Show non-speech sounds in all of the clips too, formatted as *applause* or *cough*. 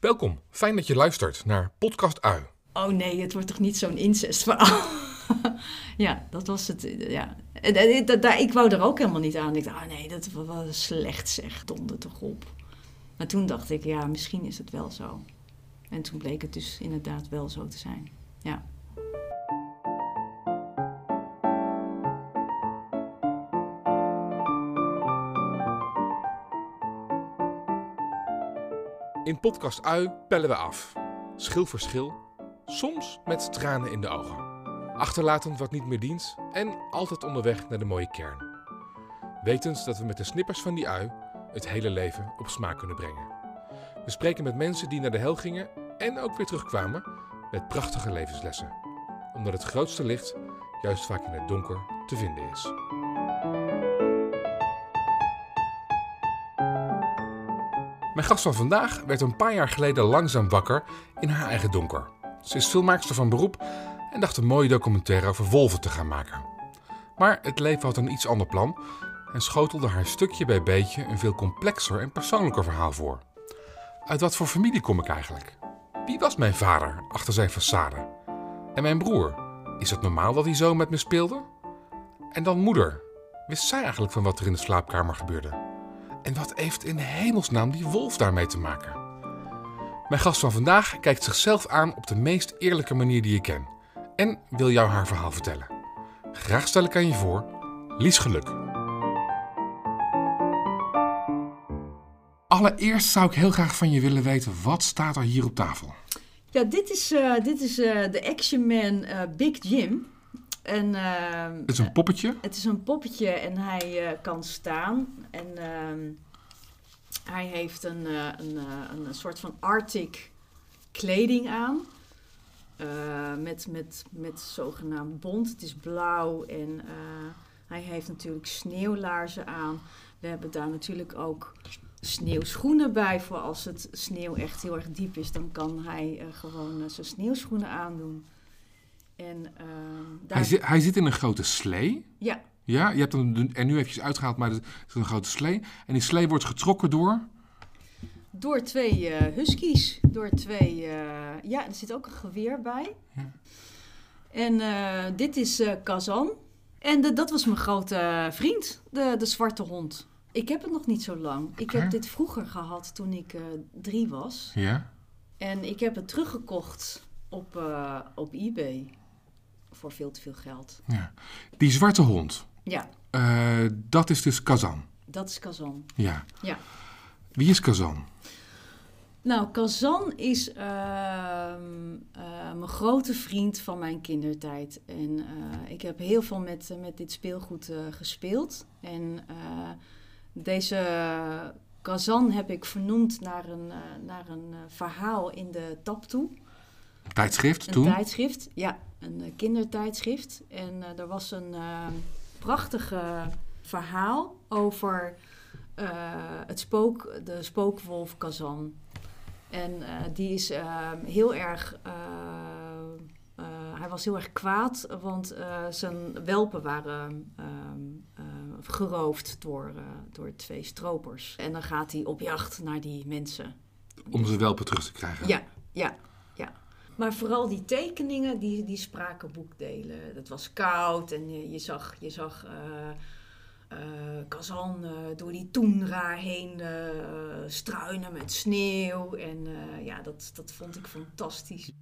Welkom, fijn dat je luistert naar Podcast Ui. Oh nee, het wordt toch niet zo'n incestverhaal? *laughs* ja, dat was het. Ja. Ik wou er ook helemaal niet aan. Ik dacht, oh nee, dat was slecht zeg, donder toch op. Maar toen dacht ik, ja, misschien is het wel zo. En toen bleek het dus inderdaad wel zo te zijn. Ja. In Podcast Ui pellen we af. Schil voor schil, soms met tranen in de ogen. Achterlatend wat niet meer dient en altijd onderweg naar de mooie kern. Wetend dat we met de snippers van die ui het hele leven op smaak kunnen brengen. We spreken met mensen die naar de hel gingen en ook weer terugkwamen met prachtige levenslessen. Omdat het grootste licht juist vaak in het donker te vinden is. Mijn gast van vandaag werd een paar jaar geleden langzaam wakker in haar eigen donker. Ze is filmmaakster van beroep en dacht een mooie documentaire over wolven te gaan maken. Maar het leven had een iets ander plan en schotelde haar stukje bij beetje een veel complexer en persoonlijker verhaal voor. Uit wat voor familie kom ik eigenlijk? Wie was mijn vader achter zijn façade? En mijn broer? Is het normaal dat hij zo met me speelde? En dan moeder. Wist zij eigenlijk van wat er in de slaapkamer gebeurde? En wat heeft in hemelsnaam die wolf daarmee te maken? Mijn gast van vandaag kijkt zichzelf aan op de meest eerlijke manier die ik ken. En wil jou haar verhaal vertellen. Graag stel ik aan je voor, Lies Geluk. Allereerst zou ik heel graag van je willen weten, wat staat er hier op tafel? Ja, dit is, eh, dit is eh, de Action Man eh, Big Jim. En, eh, Het is een poppetje. Het is een poppetje en hij eh, kan staan. En ehm, hij heeft een, eh, een, eh, een soort van Arctic kleding aan. Met, met, met zogenaamd bont. Het is blauw en hij heeft natuurlijk sneeuwlaarzen aan. We hebben daar natuurlijk ook sneeuwschoenen bij. Voor als het sneeuw echt heel erg diep is, dan kan hij gewoon eh, zijn sneeuwschoenen aandoen. En, ehm, daar... Hij zit, hij zit in een grote slee. Ja, Ja, je hebt hem er nu eventjes uitgehaald, maar het is een grote slee. En die slee wordt getrokken door... Door twee eh, huskies. Door twee. eh, ja, er zit ook een geweer bij. Ja. En eh, dit is Kazan. En de- dat was mijn grote vriend, de, de zwarte hond. Ik heb het nog niet zo lang. Ik heb dit vroeger gehad toen ik drie was. Ja. En ik heb het teruggekocht op, op eBay. Voor veel te veel geld. ja. Die zwarte hond, Ja, eh, dat is dus Kazan. dat is Kazan. Ja. Ja. Wie is Kazan? Nou, Kazan is ehm, eh, mijn grote vriend van mijn kindertijd. En eh, ik heb heel veel met, met dit speelgoed gespeeld. En deze Kazan heb ik vernoemd naar een, naar een verhaal in de Taptoe. Tijdschrift Een toen? tijdschrift, ja, een eh, kindertijdschrift. En eh, er was een eh prachtige verhaal over het spook, de spookwolf Kazan. En die is eh, heel erg. hij was heel erg kwaad, want zijn welpen waren ehm, eh, geroofd door, door twee stropers. En dan gaat hij op jacht naar die mensen. Om zijn welpen terug te krijgen. Ja, ja. Maar vooral die tekeningen, die, die spraken boekdelen. Het was koud en je, zag, je zag eh, eh, Kazan door die toendra heen eh, struinen met sneeuw. En ja, dat, dat vond ik fantastisch.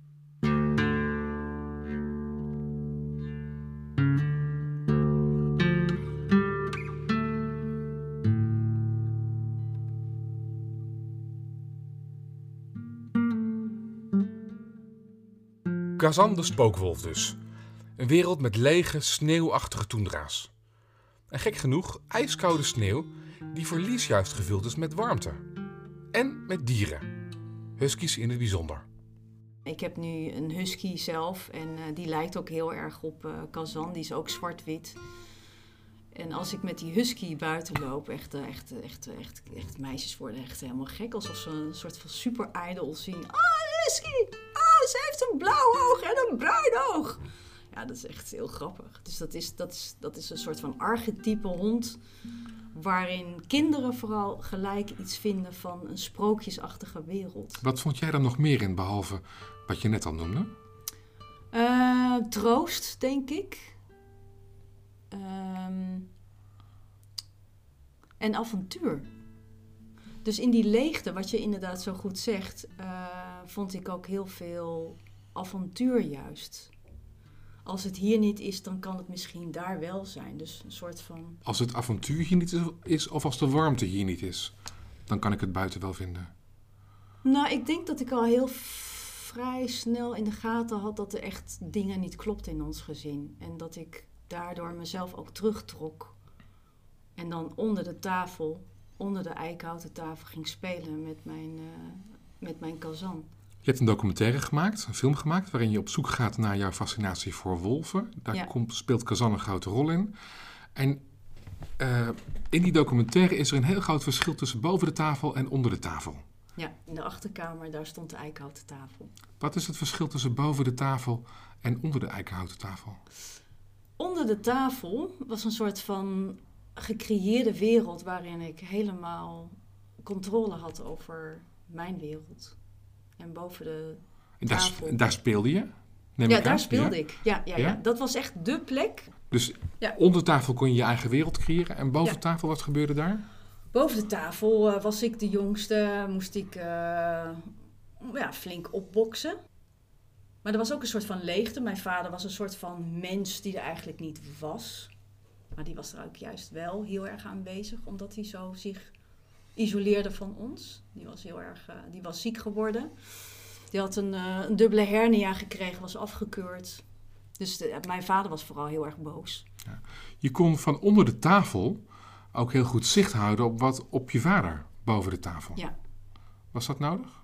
Kazan de spookwolf dus. Een wereld met lege, sneeuwachtige toendra's. En gek genoeg, ijskoude sneeuw die voor Lies juist gevuld is met warmte. En met dieren. Huskies in het bijzonder. Ik heb nu een husky zelf en eh, die lijkt ook heel erg op eh, Kazan. Die is ook zwart-wit. En als ik met die husky buiten loop, echt, eh, echt, echt, echt, meisjes worden echt helemaal gek. Alsof ze een soort van super idol zien. Oh, husky! Oh, ze heeft een blauw oog en een bruin oog. Ja, dat is echt heel grappig. Dus dat is, dat is, dat is een soort van archetype hond waarin kinderen vooral gelijk iets vinden van een sprookjesachtige wereld. Wat vond jij dan nog meer in, behalve wat je net al noemde? Uh, troost, denk ik. Ehm, en avontuur. Dus in die leegte, wat je inderdaad zo goed zegt, uh, vond ik ook heel veel avontuur juist. Als het hier niet is, dan kan het misschien daar wel zijn. Dus een soort van. Als het avontuur hier niet is, of als de warmte hier niet is, dan kan ik het buiten wel vinden. Nou, ik denk dat ik al heel vrij snel in de gaten had dat er echt dingen niet klopten in ons gezin. En dat ik daardoor mezelf ook terugtrok. En dan onder de tafel, onder de eikenhouten tafel, ging spelen met mijn, uh, met mijn kazan. Je hebt een documentaire gemaakt, een film gemaakt, waarin je op zoek gaat naar jouw fascinatie voor wolven. Daar komt, speelt Kazan een grote rol in. En uh, in die documentaire is er een heel groot verschil tussen boven de tafel en onder de tafel. Ja, in de achterkamer, daar stond de eikenhouten tafel. Wat is het verschil tussen boven de tafel en onder de eikenhouten tafel? Onder de tafel was een soort van gecreëerde wereld waarin ik helemaal controle had over mijn wereld. En boven de. Daar, daar speelde je? Neem ja, daar speelde ik. Ja, ja, ja, dat was echt dé plek. Dus onder tafel kon je je eigen wereld creëren. En boven tafel, wat gebeurde daar? Boven de tafel uh, was ik de jongste, moest ik uh, ja, flink opboksen. Maar er was ook een soort van leegte. Mijn vader was een soort van mens die er eigenlijk niet was. Maar die was er ook juist wel heel erg aanwezig, omdat hij zo zich isoleerde van ons. Die was heel erg, uh, die was ziek geworden. Die had een, een dubbele hernia gekregen, was afgekeurd. Dus de, mijn vader was vooral heel erg boos. Ja. Je kon van onder de tafel ook heel goed zicht houden op wat op je vader boven de tafel. Ja. Was dat nodig?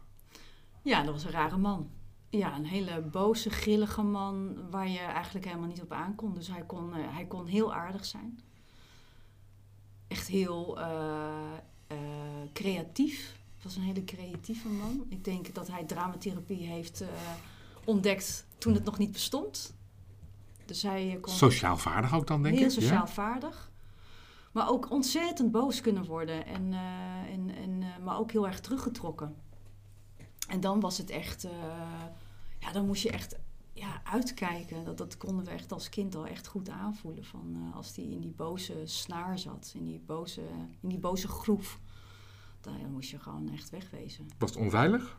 Ja, dat was een rare man. Ja, een hele boze, grillige man waar je eigenlijk helemaal niet op aankon. Dus hij kon, uh, hij kon heel aardig zijn. Echt heel uh, uh, creatief. Het was een hele creatieve man. Ik denk dat hij dramatherapie heeft ontdekt toen het nog niet bestond. Dus hij kon sociaal vaardig ook dan, denk ik? Heel sociaal vaardig. Maar ook ontzettend boos kunnen worden. En, en, en, maar ook heel erg teruggetrokken. En dan was het echt... Uh, ja, dan moest je echt ja, uitkijken. Dat, dat konden we echt als kind al echt goed aanvoelen. Van, als die in die boze snaar zat. In die boze, in die boze groef. Dan, dan moest je gewoon echt wegwezen. Was het onveilig?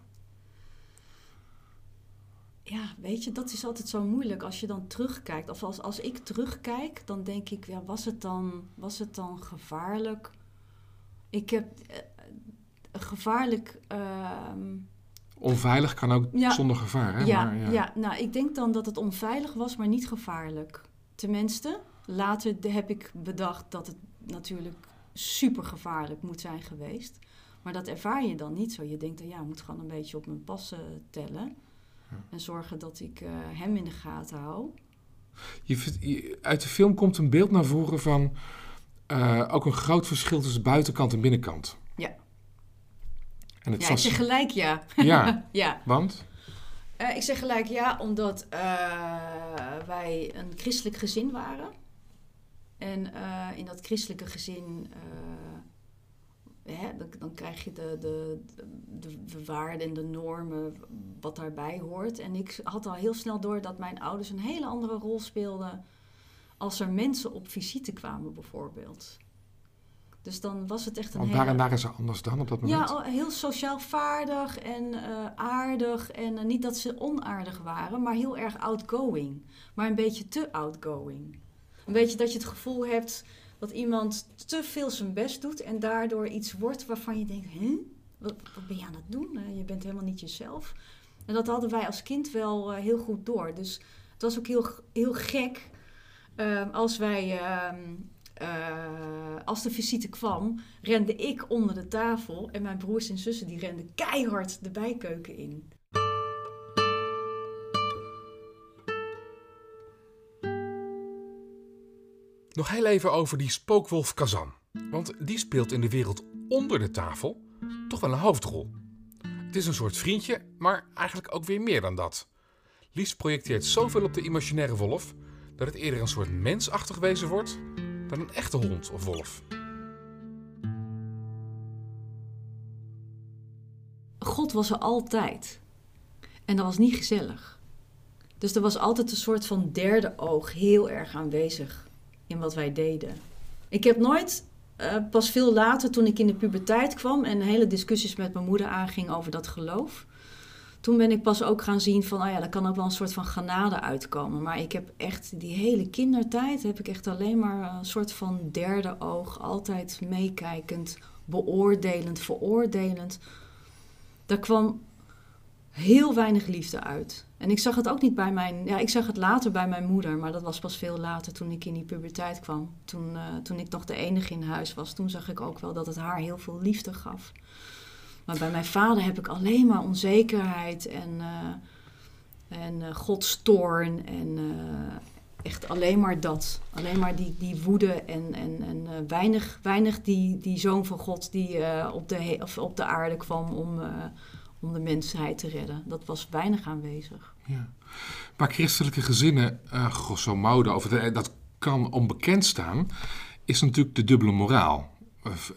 ja, weet je, dat is altijd zo moeilijk als je dan terugkijkt. Of als, als ik terugkijk, dan denk ik, ja, was, het dan, was het dan gevaarlijk? Ik heb uh, gevaarlijk. Uh, onveilig kan ook ja, zonder gevaar, hè? Ja, maar, ja. ja, nou, ik denk dan dat het onveilig was, maar niet gevaarlijk. Tenminste, later heb ik bedacht dat het natuurlijk super gevaarlijk moet zijn geweest. Maar dat ervaar je dan niet zo. Je denkt, ja, ik moet gewoon een beetje op mijn passen tellen. En zorgen dat ik uh, hem in de gaten hou. Je, uit de film komt een beeld naar voren van uh, ook een groot verschil tussen buitenkant en binnenkant. Ja. En het ja, ik zeg gelijk ja. Ja, *laughs* ja. want? Uh, ik zeg gelijk ja, omdat wij een christelijk gezin waren. En in dat christelijke gezin Hè, dan, dan, krijg je de, de, de, de, waarden en de normen wat daarbij hoort. En ik had al heel snel door dat mijn ouders een hele andere rol speelden als er mensen op visite kwamen bijvoorbeeld. Dus dan was het echt een Want hele... waar waren ze anders dan op dat moment? Ja, heel sociaal vaardig en uh, aardig. En uh, niet dat ze onaardig waren, maar heel erg outgoing. Maar een beetje te outgoing. Een beetje dat je het gevoel hebt dat iemand te veel zijn best doet en daardoor iets wordt waarvan je denkt: hè, wat, wat, ben je aan het doen? Je bent helemaal niet jezelf. En dat hadden wij als kind wel uh, heel goed door. Dus het was ook heel, heel gek uh, als wij. Uh, als de visite kwam, rende ik onder de tafel en mijn broers en zussen die renden keihard de bijkeuken in. Nog heel even over die spookwolf Kazan. Want die speelt in de wereld onder de tafel toch wel een hoofdrol. Het is een soort vriendje, maar eigenlijk ook weer meer dan dat. Lies projecteert zoveel op de imaginaire wolf dat het eerder een soort mensachtig wezen wordt een echte hond of wolf. God was er altijd. En dat was niet gezellig. Dus er was altijd een soort van derde oog heel erg aanwezig in wat wij deden. Ik heb nooit, eh, pas veel later toen ik in de puberteit kwam en hele discussies met mijn moeder aanging over dat geloof, toen ben ik pas ook gaan zien van, oh ja, daar kan ook wel een soort van genade uitkomen. Maar ik heb echt die hele kindertijd, heb ik echt alleen maar een soort van derde oog, altijd meekijkend, beoordelend, veroordelend. Daar kwam heel weinig liefde uit. En ik zag het ook niet bij mijn... Ja, ik zag het later bij mijn moeder, maar dat was pas veel later toen ik in die puberteit kwam. Toen, uh, toen ik nog de enige in huis was, toen zag ik ook wel dat het haar heel veel liefde gaf. Maar bij mijn vader heb ik alleen maar onzekerheid en, uh, en uh, godstoorn en echt alleen maar dat. Alleen maar die, die woede en, en, en weinig, weinig die, die zoon van God die op, de, of op de aarde kwam om om de mensheid te redden. Dat was weinig aanwezig. Ja. Maar christelijke gezinnen, grosso modo, of eh, dat kan onbekend staan, is natuurlijk de dubbele moraal.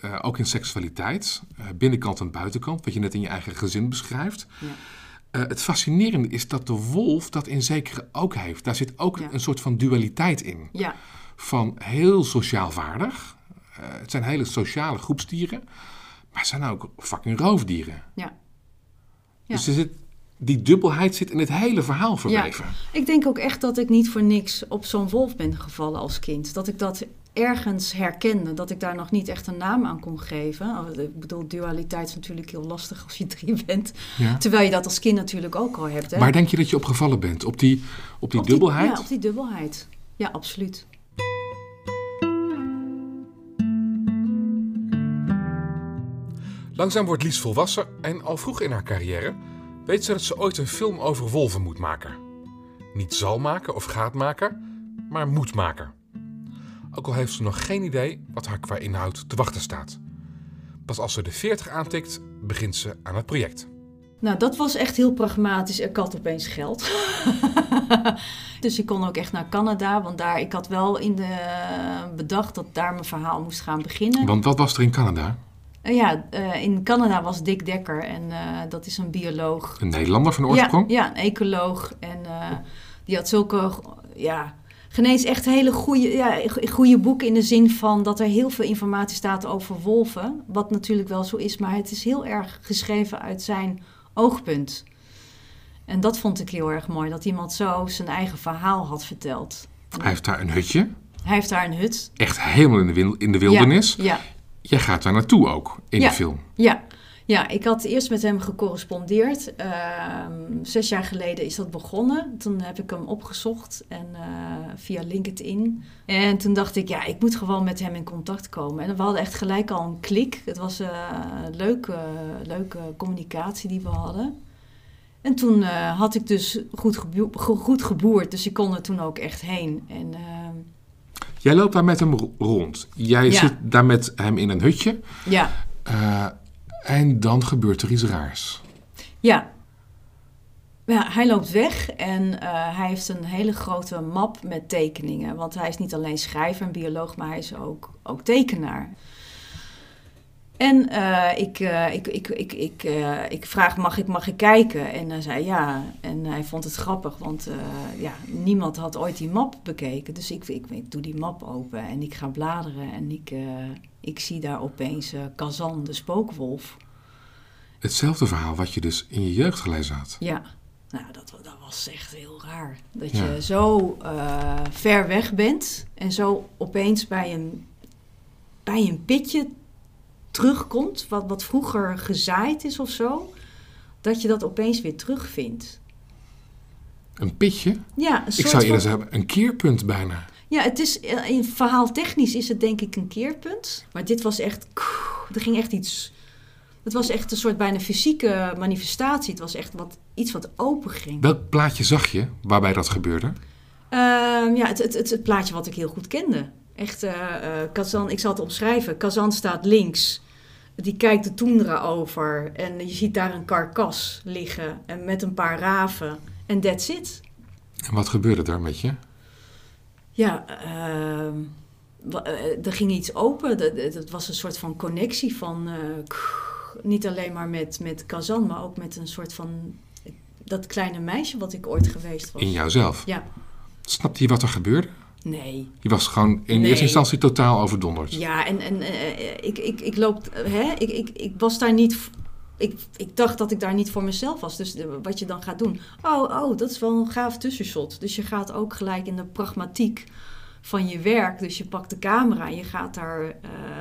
Uh, ook in seksualiteit, uh, binnenkant en buitenkant, wat je net in je eigen gezin beschrijft. Ja. het fascinerende is dat de wolf dat in zekere ook heeft. Daar zit ook ja. een soort van dualiteit in. Ja. Van heel sociaal vaardig. het zijn hele sociale groepsdieren. Maar het zijn ook fucking roofdieren. Ja. Dus er zit, die dubbelheid zit in het hele verhaal verweven. Ja, ik denk ook echt dat ik niet voor niks op zo'n wolf ben gevallen als kind. Dat ik dat ergens herkende, dat ik daar nog niet echt een naam aan kon geven. Oh, ik bedoel, dualiteit is natuurlijk heel lastig als je drie *laughs* bent. Ja. Terwijl je dat als kind natuurlijk ook al hebt. Hè? Waar denk je dat je op gevallen bent? Op die, op die dubbelheid? ja, op die dubbelheid. Ja, absoluut. Langzaam wordt Lies volwassen en al vroeg in haar carrière weet ze dat ze ooit een film over wolven moet maken. Niet zal maken of gaat maken, maar moet maken. Ook al heeft ze nog geen idee wat haar qua inhoud te wachten staat. Pas als ze de 40 aantikt, begint ze aan het project. Nou, dat was echt heel pragmatisch. Ik had opeens geld. *laughs* dus ik kon ook echt naar Canada, want daar, ik had wel in de, bedacht dat daar mijn verhaal moest gaan beginnen. Want wat was er in Canada? Uh, ja, uh, in Canada was Dick Dekker en uh, dat is een bioloog. Een Nederlander van oorsprong? Ja, ja een ecoloog. En die had zulke, ja, genees echt hele goede, ja, goede boeken in de zin van dat er heel veel informatie staat over wolven. Wat natuurlijk wel zo is, maar het is heel erg geschreven uit zijn oogpunt. En dat vond ik heel erg mooi, dat iemand zo zijn eigen verhaal had verteld. Hij heeft daar een hutje. Hij heeft daar een hut. Echt helemaal in de, in de wildernis. Ja, ja. Jij gaat daar naartoe ook in ja, de film. Ja. Ja, ik had eerst met hem gecorrespondeerd. Uh, zes jaar geleden is dat begonnen. Toen heb ik hem opgezocht en, uh, via LinkedIn. En toen dacht ik, ja, ik moet gewoon met hem in contact komen. En we hadden echt gelijk al een klik. Het was uh, een leuke, leuke communicatie die we hadden. En toen had ik dus goed, gebo goed geboerd. Dus ik kon er toen ook echt heen. En ehm, Jij loopt daar met hem rond. Jij Ja. zit daar met hem in een hutje. ja, Eh, en dan gebeurt er iets raars. Ja. Ja, hij loopt weg en eh, hij heeft een hele grote map met tekeningen. Want hij is niet alleen schrijver en bioloog, maar hij is ook, ook tekenaar. En eh, ik, eh, ik, ik, ik, ik, eh, ik vraag, mag ik, mag ik kijken? En hij zei ja. En hij vond het grappig, want ja, niemand had ooit die map bekeken. Dus ik, ik, ik doe die map open en ik ga bladeren. En ik, ik zie daar opeens eh, Kazan, de spookwolf. Hetzelfde verhaal wat je dus in je jeugd gelezen had. Ja, nou, dat, dat was echt heel raar. Dat Ja. je zo eh, ver weg bent en zo opeens bij een, bij een pitje terugkomt, wat, wat vroeger gezaaid is of zo, dat je dat opeens weer terugvindt. Een pitje? Ja, een Ik soort zou eerder van, zeggen, een keerpunt bijna. Ja, het is, eh, in verhaal technisch is het denk ik een keerpunt, maar dit was echt, er ging echt iets, het was echt een soort bijna fysieke manifestatie. Het was echt wat, iets wat open ging. Welk plaatje zag je waarbij dat gebeurde? Ehm, ja, het, het, het, het plaatje wat ik heel goed kende. Echt, eh, eh, Kazan, ik zal het omschrijven. Kazan staat links. Die kijkt de toendra over. En je ziet daar een karkas liggen. En met een paar raven. En that's it. En wat gebeurde daar met je? Ja, eh, er ging iets open. Dat- dat- was een soort van connectie van... eh, niet alleen maar met, met Kazan, maar ook met een soort van dat kleine meisje wat ik ooit geweest was. In jouzelf? Ja. Snapte je wat er gebeurde? Nee. Je was gewoon in Nee. eerste instantie totaal overdonderd. Ja, en, en eh, ik, ik, ik loop, hè, ik, ik, ik was daar niet, ik, ik dacht dat ik daar niet voor mezelf was. Dus de- wat je dan gaat doen, oh, oh, dat is wel een gaaf tussenshot. Dus je gaat ook gelijk in de pragmatiek van je werk. Dus je pakt de camera en je gaat daar eh,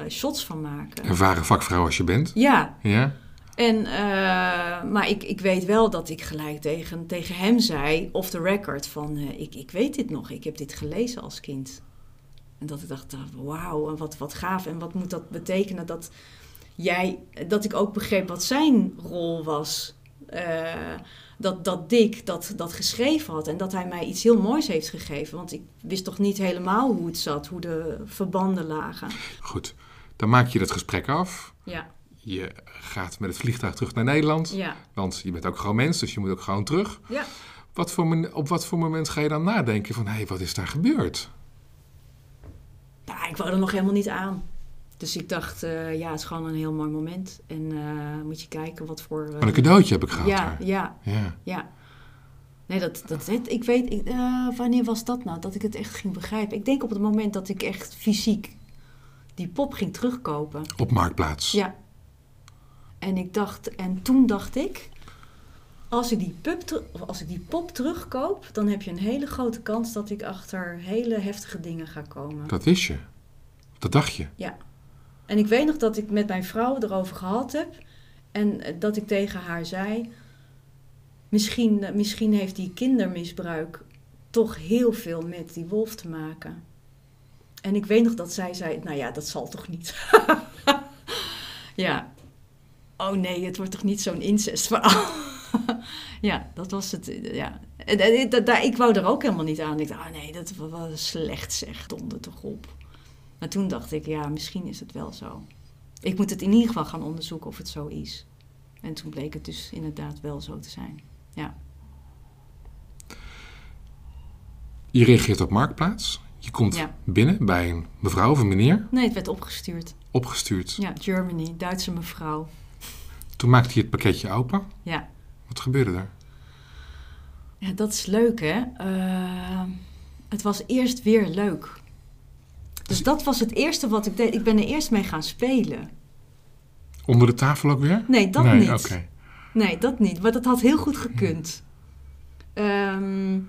shots van maken. Ervaren vakvrouw als je bent. Ja, Ja? en, eh, maar ik, ik weet wel dat ik gelijk tegen, tegen hem zei, off the record, van eh, ik, ik weet dit nog, ik heb dit gelezen als kind. En dat ik dacht, wauw, en wat, wat gaaf. En wat moet dat betekenen dat jij, dat ik ook begreep wat zijn rol was. Eh, dat, dat Dick dat, dat geschreven had en dat hij mij iets heel moois heeft gegeven. Want ik wist toch niet helemaal hoe het zat, hoe de verbanden lagen. Goed. Dan maak je dat gesprek af. Ja, Je gaat met het vliegtuig terug naar Nederland. ja, Want je bent ook gewoon mens, dus je moet ook gewoon terug. ja. Wat voor, op wat voor moment ga je dan nadenken van... hé, hey, wat is daar gebeurd? Nou, ik wou er nog helemaal niet aan. Dus ik dacht, eh, ja, het is gewoon een heel mooi moment. En eh, moet je kijken wat voor... eh, een cadeautje heb ik gehad ja, daar. ja, Ja. ja. Nee, dat, dat, het- ik weet, ik, wanneer was dat nou? Dat ik het echt ging begrijpen. Ik denk op het moment dat ik echt fysiek die pop ging terugkopen. Op Marktplaats. Ja. En ik dacht, en toen dacht ik, als ik die, pup als ik die pop terugkoop, dan heb je een hele grote kans dat ik achter hele heftige dingen ga komen. Dat wist je. Dat dacht je. En ik weet nog dat ik met mijn vrouw erover gehad heb. En eh, dat ik tegen haar zei: misschien, eh, misschien heeft die kindermisbruik toch heel veel met die wolf te maken. En ik weet nog dat zij zei: Nou ja, dat zal toch niet. *laughs* ja. Oh nee, het wordt toch niet zo'n incestverhaal. *laughs* ja, dat was het. eh, Ja. Ik wou er ook helemaal niet aan. Ik dacht: Ah nee, dat was slecht zeg, donder toch op. Maar toen dacht ik, ja, misschien is het wel zo. Ik moet het in ieder geval gaan onderzoeken of het zo is. En toen bleek het dus inderdaad wel zo te zijn. Je reageert op Marktplaats. Je komt Ja. binnen bij een mevrouw of een meneer. Nee, het werd opgestuurd. Opgestuurd. Ja, Germany, Duitse mevrouw. Toen maakte hij het pakketje open. Ja. Wat gebeurde er? Ja, dat is leuk, hè? Eh, het was eerst weer leuk. Dus dat was het eerste wat ik deed. Ik ben er eerst mee gaan spelen. Onder de tafel ook weer? Nee, dat nee, niet. Nee, dat niet. Maar dat had heel goed gekund. Ehm,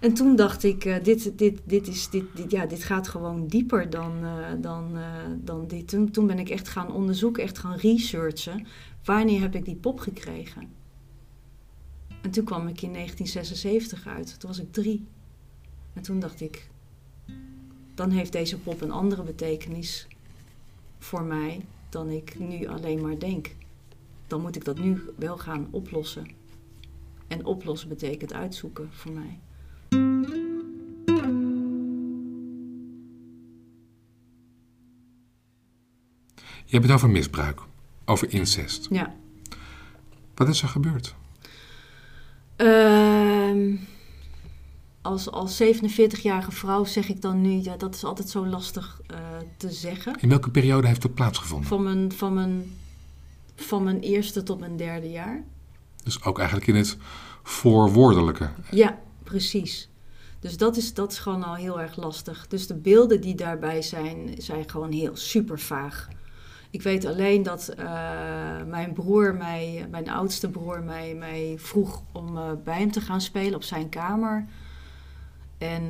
en toen dacht ik, eh, dit, dit, dit, is, dit, dit, ja, dit gaat gewoon dieper dan, eh, dan, eh, dan dit. Toen, toen ben ik echt gaan onderzoeken, echt gaan researchen. Wanneer heb ik die pop gekregen? En toen kwam ik in 1976 uit. Toen was ik drie. En toen dacht ik, dan heeft deze pop een andere betekenis voor mij dan ik nu alleen maar denk dan moet ik dat nu wel gaan oplossen. En oplossen betekent uitzoeken voor mij. Je hebt het over misbruik. Over incest. Ja. Wat is er gebeurd? Ehm, als, als 47-jarige vrouw zeg ik dan nu, ja, dat is altijd zo lastig eh, te zeggen. In welke periode heeft het plaatsgevonden? Van mijn, van, mijn, van mijn eerste tot mijn derde jaar. Dus ook eigenlijk in het voorwoordelijke. Ja, precies. Dus dat is, dat is gewoon al heel erg lastig. Dus de beelden die daarbij zijn, zijn gewoon heel super vaag. Ik weet alleen dat eh, mijn broer, mij, mijn oudste broer, mij, mij vroeg om eh, bij hem te gaan spelen op zijn kamer. En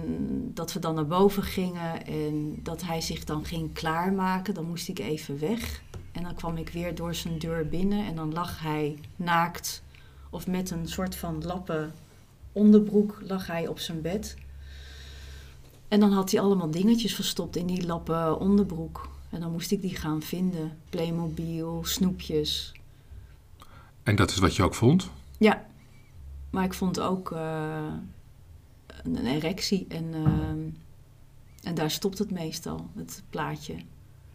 dat we dan naar boven gingen en dat hij zich dan ging klaarmaken. Dan moest ik even weg. En dan kwam ik weer door zijn deur binnen en dan lag hij naakt of met een soort van lappen onderbroek lag hij op zijn bed. En dan had hij allemaal dingetjes verstopt in die lappen onderbroek. En dan moest ik die gaan vinden. Playmobil, snoepjes. En dat is wat je ook vond? Ja, maar ik vond ook eh, een, erectie. En, ehm, en daar stopt het meestal, het plaatje.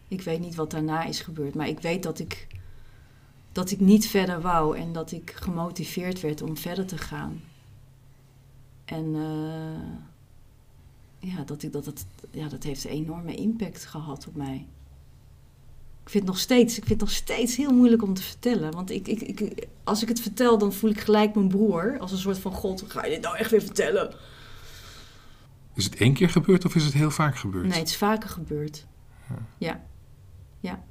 Ik weet niet wat daarna is gebeurd. Maar ik weet dat ik, dat ik niet verder wou. En dat ik gemotiveerd werd om verder te gaan. En eh, ja, dat, ik, dat, het, ja, dat heeft een enorme impact gehad op mij. Ik vind het nog steeds, ik vind nog steeds heel moeilijk om te vertellen. Want ik, ik, ik, als ik het vertel, dan voel ik gelijk mijn broer. Als een soort van god, ga je dit nou echt weer vertellen? Is het één keer gebeurd of is het heel vaak gebeurd? Nee, het is vaker gebeurd. Ja. ja.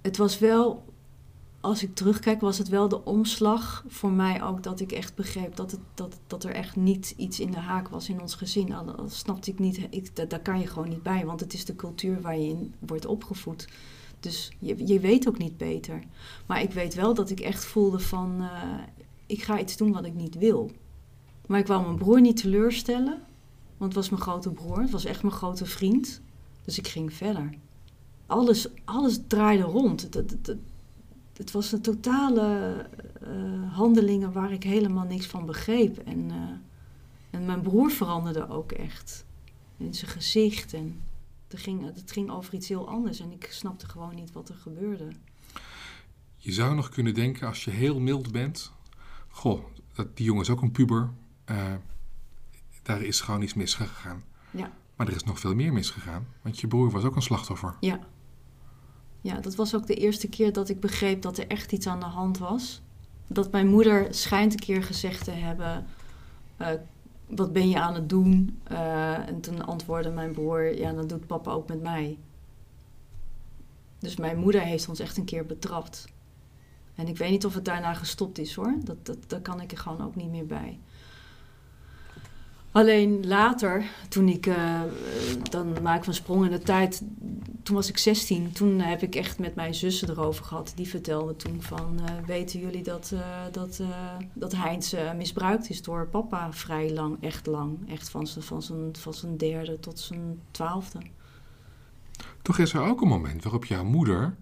Het was wel, als ik terugkijk, was het wel de omslag voor mij ook dat ik echt begreep dat, het, dat, dat er echt niet iets in de haak was in ons gezin. Dat snapte ik niet. Ik, dat, daar kan je gewoon niet bij, want het is de cultuur waar je in wordt opgevoed. Dus je, je weet ook niet beter. Maar ik weet wel dat ik echt voelde van, uh, ik ga iets doen wat ik niet wil. Maar ik wou mijn broer niet teleurstellen, want het was mijn grote broer. Het was echt mijn grote vriend. Dus ik ging verder. Alles, alles draaide rond. Het, het, het, was een totale uh, handelingen waar ik helemaal niks van begreep. En, uh, en mijn broer veranderde ook echt. In zijn gezicht en het ging, ging over iets heel anders en ik snapte gewoon niet wat er gebeurde. Je zou nog kunnen denken, als je heel mild bent... Goh, dat, die jongen is ook een puber. Uh, daar is gewoon iets misgegaan. Ja. Maar er is nog veel meer misgegaan. Want je broer was ook een slachtoffer. Ja. Ja, dat was ook de eerste keer dat ik begreep dat er echt iets aan de hand was. Dat mijn moeder schijnt een keer gezegd te hebben... Uh, wat ben je aan het doen? Uh, en toen antwoordde mijn broer, ja, dat doet papa ook met mij. Dus mijn moeder heeft ons echt een keer betrapt. En ik weet niet of het daarna gestopt is hoor. Dat, dat, daar kan ik er gewoon ook niet meer bij. Alleen later, toen ik, uh, dan maak ik een sprong in de tijd, toen was ik 16. Toen heb ik echt met mijn zussen erover gehad. Die vertelde toen van, uh, weten jullie dat, uh, dat, dat Heinz misbruikt is door papa vrij lang, echt lang. Echt van zijn, van zijn, van zijn derde tot zijn twaalfde. Toch is er ook een moment waarop jouw moeder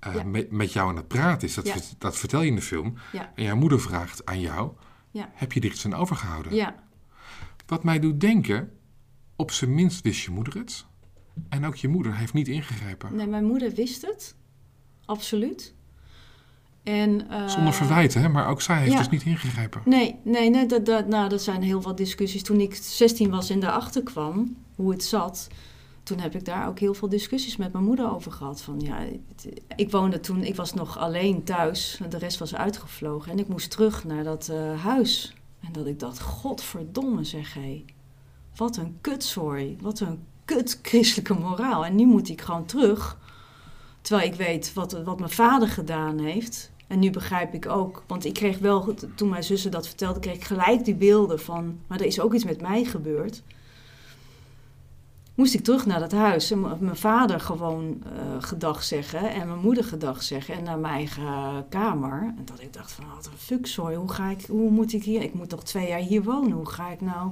ja. met, met jou aan het praten is. Dat, ja. dat vertel je in de film. Ja. En jouw moeder vraagt aan jou, heb je er iets aan overgehouden? Ja. Wat mij doet denken, op zijn minst wist je moeder het. En ook je moeder heeft niet ingegrepen. Nee, mijn moeder wist het. Absoluut. En, uh, Zonder verwijten, hè? maar ook zij heeft ja. dus niet ingegrepen. Nee, nee, nee dat, dat, nou, dat zijn heel wat discussies. Toen ik 16 was en daarachter kwam, hoe het zat... toen heb ik daar ook heel veel discussies met mijn moeder over gehad. Van, ja, ik woonde toen, ik was nog alleen thuis. De rest was uitgevlogen. En ik moest terug naar dat uh, huis en dat ik dacht, godverdomme zeg hé. Wat een kutzooi. Wat een kut christelijke moraal. En nu moet ik gewoon terug. Terwijl ik weet wat, wat mijn vader gedaan heeft. En nu begrijp ik ook, want ik kreeg wel, toen mijn zussen dat vertelde, kreeg ik gelijk die beelden van, maar er is ook iets met mij gebeurd. Moest ik terug naar dat huis en mijn vader gewoon uh, gedag zeggen en mijn moeder gedag zeggen en naar mijn eigen kamer. En dat ik dacht van, wat een fuck, sorry, hoe, ga ik, hoe moet ik hier, ik moet nog twee jaar hier wonen, hoe ga ik nou...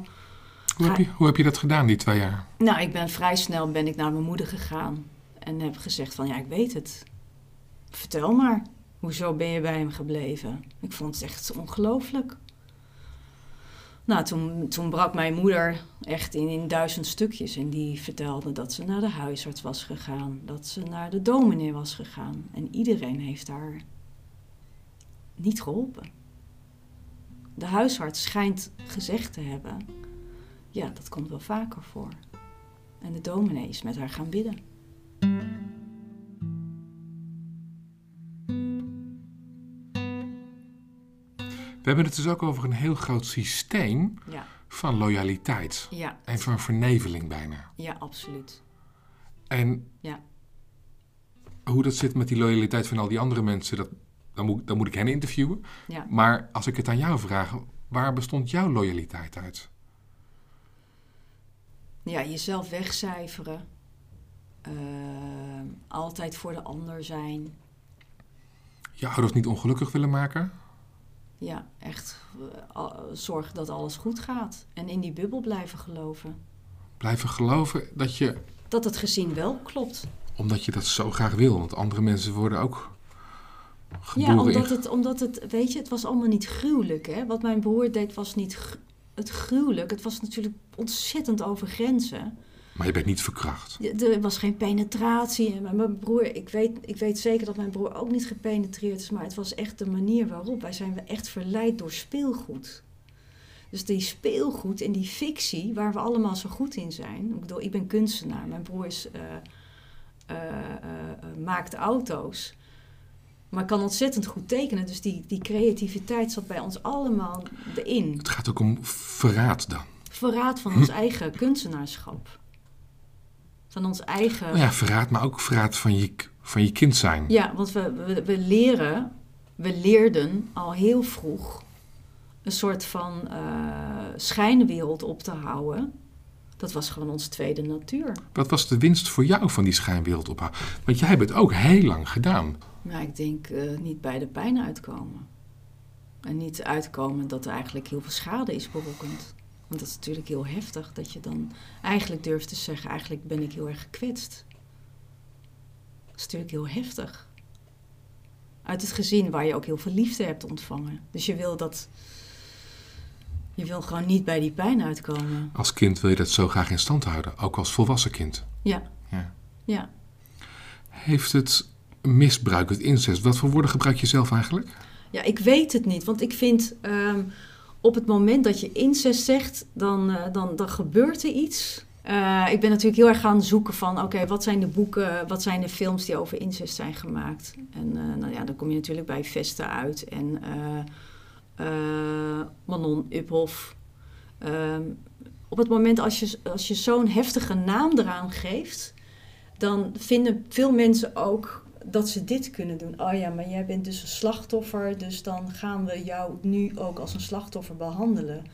Hoe heb, je, hoe heb je dat gedaan, die twee jaar? Nou, ik ben vrij snel ben ik naar mijn moeder gegaan en heb gezegd van, ja, ik weet het. Vertel maar, hoezo ben je bij hem gebleven? Ik vond het echt ongelooflijk. Nou, toen, brak mijn moeder echt in, in duizend stukjes. En die vertelde dat ze naar de huisarts was gegaan. Dat ze naar de dominee was gegaan. En iedereen heeft haar niet geholpen. De huisarts schijnt gezegd te hebben... Ja, dat komt wel vaker voor. En de dominee is met haar gaan bidden. We hebben het dus ook over een heel groot systeem ja. van loyaliteit. Ja. En van verneveling bijna. Ja, absoluut. En ja. hoe dat zit met die loyaliteit van al die andere mensen, dat, dan, moet, dan moet ik hen interviewen. Ja. Maar als ik het aan jou vraag, waar bestond jouw loyaliteit uit? Ja, jezelf wegcijferen. Uh, altijd voor de ander zijn. Je ouders niet ongelukkig willen maken? Ja, echt uh, zorgen dat alles goed gaat. En in die bubbel blijven geloven. Blijven geloven dat je... Dat het gezin wel klopt. Omdat je dat zo graag wil. Want andere mensen worden ook geboren Ja, omdat, in... het, omdat het... Weet je, het was allemaal niet gruwelijk, hè. Wat mijn broer deed was niet het gruwelijk. Het was natuurlijk ontzettend over grenzen. Maar je bent niet verkracht. Er was geen penetratie. En mijn broer, ik weet, ik weet zeker dat mijn broer ook niet gepenetreerd is. Maar het was echt de manier waarop. Wij zijn echt verleid door speelgoed. Dus die speelgoed en die fictie, waar we allemaal zo goed in zijn. Ik bedoel, ik ben kunstenaar. Mijn broer is uh, eh, eh, eh, maakt auto's. Maar kan ontzettend goed tekenen. Dus die, die creativiteit zat bij ons allemaal erin. Het gaat ook om verraad dan. Verraad van ons eigen kunstenaarschap. Van ons eigen... Nou ja, verraad, maar ook verraad van je, van je kind zijn. Ja, want we, we, we leren, we leerden al heel vroeg een soort van eh, schijnwereld op te houden. Dat was gewoon onze tweede natuur. Wat was de winst voor jou van die schijnwereld ophouden? Want jij hebt het ook heel lang gedaan. Maar ik denk eh, niet bij de pijn uitkomen. En niet uitkomen dat er eigenlijk heel veel schade is berokkend. Want dat is natuurlijk heel heftig dat je dan eigenlijk durft te zeggen: eigenlijk ben ik heel erg gekwetst. Dat is natuurlijk heel heftig. Uit het gezin waar je ook heel veel liefde hebt ontvangen. Dus je wil dat. Je wil gewoon niet bij die pijn uitkomen. Als kind wil je dat zo graag in stand houden, ook als volwassen kind. Ja. Ja. Ja. Heeft het misbruik, het incest, wat voor woorden gebruik je zelf eigenlijk? Ja, ik weet het niet. Want ik vind ehm, op het moment dat je incest zegt, dan, eh, dan, dan gebeurt er iets. Eh, ik ben natuurlijk heel erg gaan zoeken van, oké, wat zijn de boeken, wat zijn de films die over incest zijn gemaakt? En eh, nou ja, dan kom je natuurlijk bij Vesta uit en Manon Uphoff. Ehm, op het moment als je, als je zo'n heftige naam eraan geeft, dan vinden veel mensen ook dat ze dit kunnen doen. Oh ja, maar jij bent dus een slachtoffer, dus dan gaan we jou nu ook als een slachtoffer behandelen.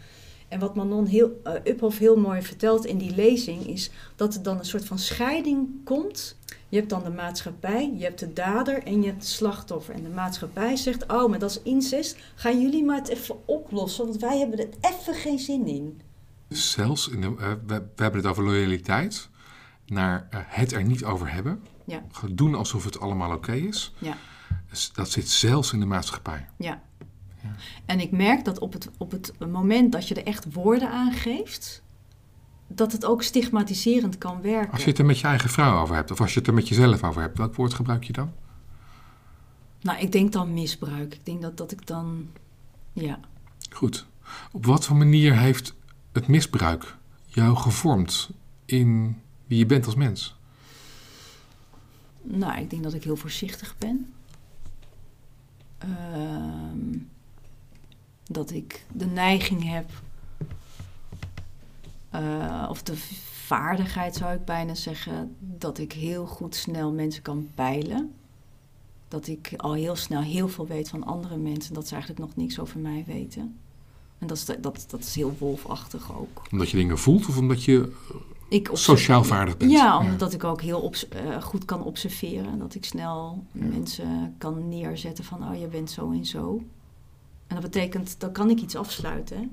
En wat Manon heel, eh, Uphoff heel mooi vertelt in die lezing is dat er dan een soort van scheiding komt. Je hebt dan de maatschappij, je hebt de dader en je hebt de slachtoffer. En de maatschappij zegt, oh, maar dat is incest. Gaan jullie maar het even oplossen, want wij hebben er even geen zin in. Zelfs, in de, eh, we hebben het over loyaliteit, naar eh, het er niet over hebben. Ja. Doen alsof het allemaal oké is. Ja. Dus dat zit zelfs in de maatschappij. Ja. Ja. En ik merk dat op het, op het moment dat je er echt woorden aan geeft, dat het ook stigmatiserend kan werken. Als je het er met je eigen vrouw over hebt, of als je het er met jezelf over hebt, welk woord gebruik je dan? Nou, ik denk dan misbruik. Ik denk dat, dat ik dan. Ja. Goed. Op wat voor manier heeft het misbruik jou gevormd in wie je bent als mens? Nou, ik denk dat ik heel voorzichtig ben. Ehm, dat ik de neiging heb, eh, of de vaardigheid zou ik bijna zeggen, dat ik heel goed snel mensen kan peilen. Dat ik al heel snel heel veel weet van andere mensen, dat ze eigenlijk nog niks over mij weten. En dat is, dat, dat is heel wolfachtig ook. Omdat je dingen voelt of omdat je Ik sociaal vaardig bent? Ja, omdat ik ook heel eh, goed kan observeren. Dat ik snel mensen kan neerzetten van, oh, je bent zo en zo. En dat betekent, dan kan ik iets afsluiten. hè.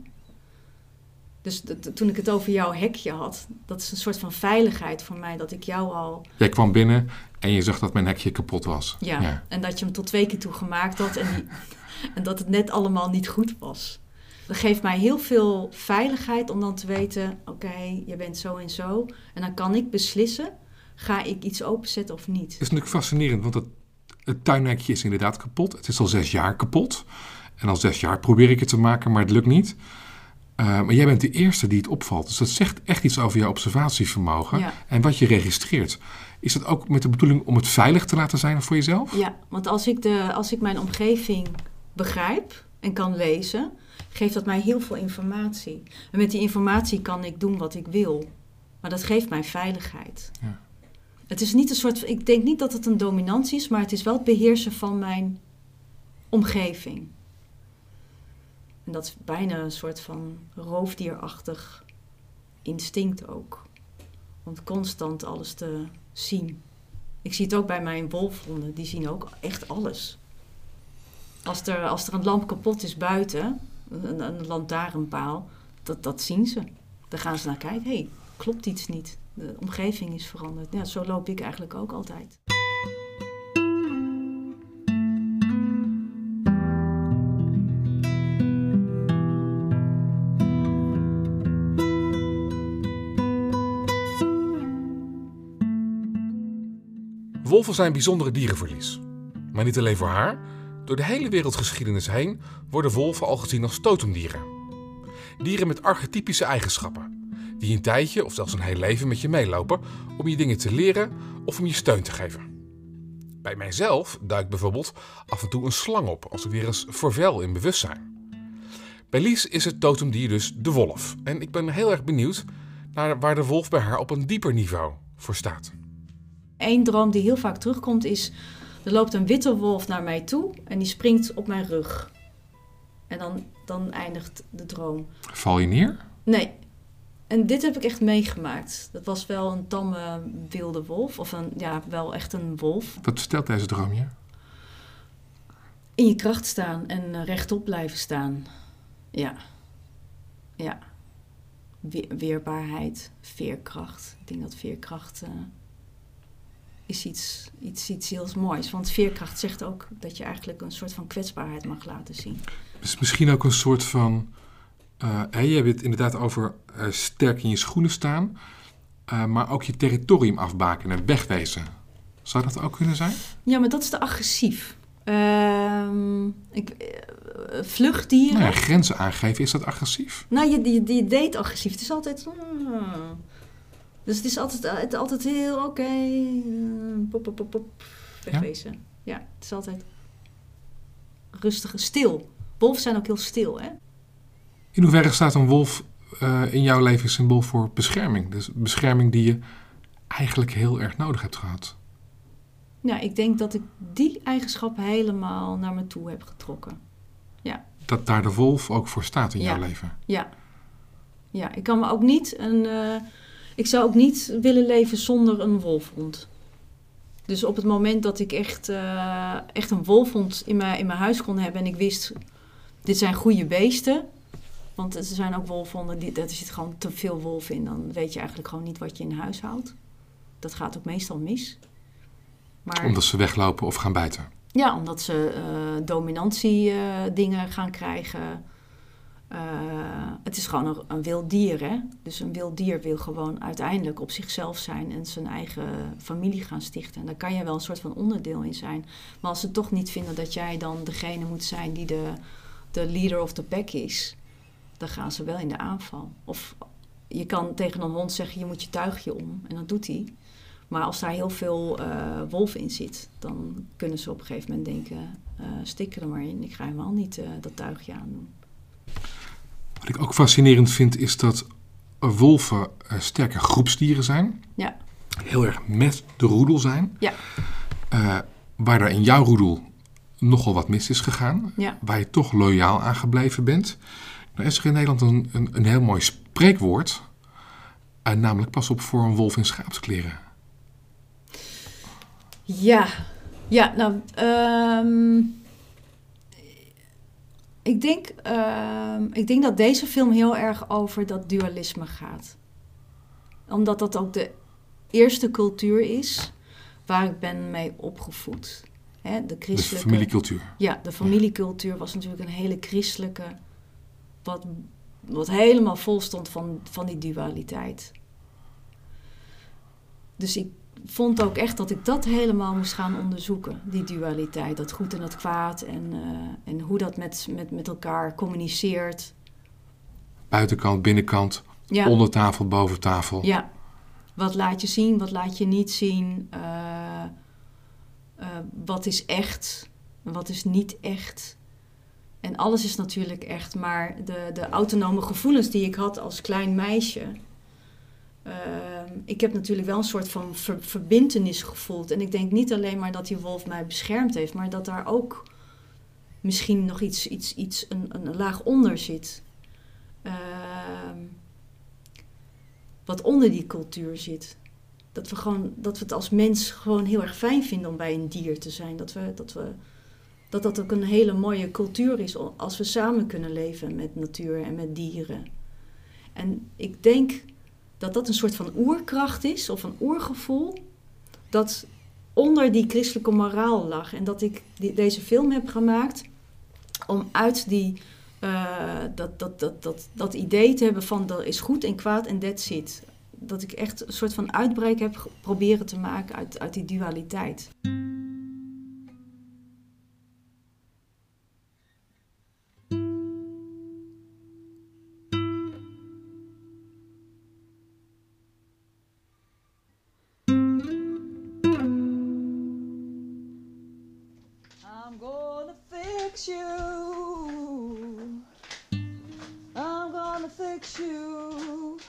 Dus toen ik het over jouw hekje had, dat is een soort van veiligheid voor mij, dat ik jou al... Jij kwam binnen en je zag dat mijn hekje kapot was. Ja, en dat je hem tot twee keer toe gemaakt had en, die, *laughs* en dat het net allemaal niet goed was. Dat geeft mij heel veel veiligheid om dan te weten, oké, je bent zo en zo. En dan kan ik beslissen, ga ik iets openzetten of niet. Het is natuurlijk fascinerend, want het, het tuinhekje is inderdaad kapot. Het is al zes jaar kapot. En al zes jaar probeer ik het te maken, maar het lukt niet. Eh, maar jij bent de eerste die het opvalt. Dus dat zegt echt iets over jouw observatievermogen Ja. en wat je registreert. Is dat ook met de bedoeling om het veilig te laten zijn voor jezelf? Ja, want als ik, de, als ik mijn omgeving begrijp en kan lezen, geeft dat mij heel veel informatie. En met die informatie kan ik doen wat ik wil. Maar dat geeft mij veiligheid. Ja. Het is niet een soort. Ik denk niet dat het een dominantie is, maar het is wel het beheersen van mijn omgeving. En dat is bijna een soort van roofdierachtig instinct ook. Om constant alles te zien. Ik zie het ook bij mijn wolfhonden, die zien ook echt alles. Als er, als er een lamp kapot is buiten, een, een lantaarnpaal, dat, dat zien ze. Dan gaan ze naar kijken, hé, hey, klopt iets niet. De omgeving is veranderd. Ja, zo loop ik eigenlijk ook altijd. Wolven zijn bijzondere dierenverlies. Maar niet alleen voor haar. Door de hele wereldgeschiedenis heen worden wolven al gezien als totemdieren. Dieren met archetypische eigenschappen. die een tijdje of zelfs een heel leven met je meelopen om je dingen te leren of om je steun te geven. Bij mijzelf duikt bijvoorbeeld af en toe een slang op als ik weer eens vervel in bewustzijn. Bij Lies is het totemdier dus de wolf. En ik ben heel erg benieuwd naar waar de wolf bij haar op een dieper niveau voor staat. Eén droom die heel vaak terugkomt is... er loopt een witte wolf naar mij toe en die springt op mijn rug. En dan, dan eindigt de droom. Val je neer? Nee. En dit heb ik echt meegemaakt. Dat was wel een tamme wilde wolf. Of een, ja, wel echt een wolf. Wat vertelt deze droom je? In je kracht staan en eh, rechtop blijven staan. Ja. Ja. We- weerbaarheid, veerkracht. Ik denk dat veerkracht eh, is iets, iets, iets heel moois. Want veerkracht zegt ook dat je eigenlijk een soort van kwetsbaarheid mag laten zien. is misschien ook een soort van. eh je hebt het inderdaad over eh, sterk in je schoenen staan, eh, maar ook je territorium afbaken en wegwezen. Zou dat ook kunnen zijn? Ja, maar dat is te agressief. Ehm, ik, vluchtdieren. Nou ja, grenzen aangeven, is dat agressief? Nou, je, je, je deed agressief. Het is altijd. Dus het is altijd, het, altijd heel oké. eh, pop, pop, pop, pop. Wegwezen. Ja? het is altijd rustig stil. Wolven zijn ook heel stil, hè? In hoeverre staat een wolf eh, in jouw leven symbool voor bescherming? Dus bescherming die je eigenlijk heel erg nodig hebt gehad. Ja, ik denk dat ik die eigenschap helemaal naar me toe heb getrokken. Dat daar de wolf ook voor staat in jouw Ja. leven. Ja. Ja, ik kan me ook niet een. eh, ik zou ook niet willen leven zonder een wolfhond. Dus op het moment dat ik echt, eh, echt een wolfhond in mijn, in mijn huis kon hebben en ik wist, dit zijn goede beesten. Want er zijn ook wolfhonden, die, er zit gewoon te veel wolf in. Dan weet je eigenlijk gewoon niet wat je in huis houdt. Dat gaat ook meestal mis. Maar, Omdat ze weglopen of gaan bijten. ja, omdat ze eh, dominantie eh, dingen gaan krijgen. Eh, het is gewoon een, wild dier, hè? Dus een wild dier wil gewoon uiteindelijk op zichzelf zijn en zijn eigen familie gaan stichten. En daar kan je wel een soort van onderdeel in zijn. Maar als ze toch niet vinden dat jij dan degene moet zijn die de, de leader of the pack is, dan gaan ze wel in de aanval. Of je kan tegen een hond zeggen, je moet je tuigje om. En dat doet hij. Maar als daar heel veel eh, wolf in zit, dan kunnen ze op een gegeven moment denken, eh stik er maar in. Ik ga helemaal niet dat tuigje aandoen. Wat ik ook fascinerend vind is dat wolven eh, sterke groepsdieren zijn. Ja. Heel erg met de roedel zijn. Ja. Eh, waar er in jouw roedel nogal wat mis is gegaan. Ja. Waar je toch loyaal aan gebleven bent. Nou is er in Nederland een, een, een heel mooi spreekwoord. eh, namelijk pas op voor een wolf in schaapskleren. Ja, ja nou, ehm, ik, denk, ehm, ik denk dat deze film heel erg over dat dualisme gaat. Omdat dat ook de eerste cultuur is waar ik ben mee opgevoed. Hè, de De christelijke... familiecultuur. Ja, de familiecultuur was natuurlijk een hele christelijke, wat, wat helemaal vol stond van, van die dualiteit. Dus ik vond ook echt dat ik dat helemaal moest gaan onderzoeken, die dualiteit, dat goed en dat kwaad en, eh, en hoe dat met, met, met elkaar communiceert. Buitenkant, binnenkant, Ja, onder tafel, boven tafel. ja. wat laat je zien, wat laat je niet zien, eh, eh, wat is echt, wat is niet echt. En alles is natuurlijk echt, maar de, de autonome gevoelens die ik had als klein meisje. Ehm, ik heb natuurlijk wel een soort van ver, verbintenis gevoeld. En ik denk niet alleen maar dat die wolf mij beschermd heeft, maar dat daar ook misschien nog iets, iets, iets een, een laag onder zit. Ehm, wat onder die cultuur zit. Dat we, gewoon, dat we het als mens gewoon heel erg fijn vinden om bij een dier te zijn. Dat we, dat, we, dat dat ook een hele mooie cultuur is als we samen kunnen leven met natuur en met dieren. En ik denk dat dat een soort van oerkracht is, of een oergevoel, dat onder die christelijke moraal lag. En dat ik die, deze film heb gemaakt om uit die, eh, dat, dat, dat, dat, dat idee te hebben van er is goed en kwaad en that's it. Dat ik echt een soort van uitbreek heb proberen te maken uit, uit die dualiteit. you. I'm gonna fix you.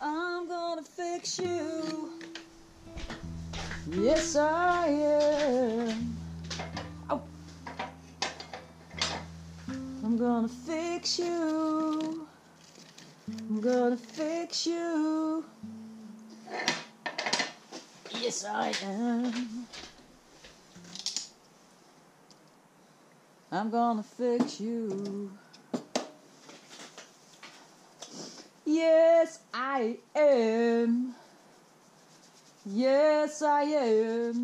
I'm gonna fix you. Yes, I am. Oh. I'm gonna fix you. I'm gonna fix you. Yes, I am. I'm gonna fix you. Yes, I am. Yes, I am.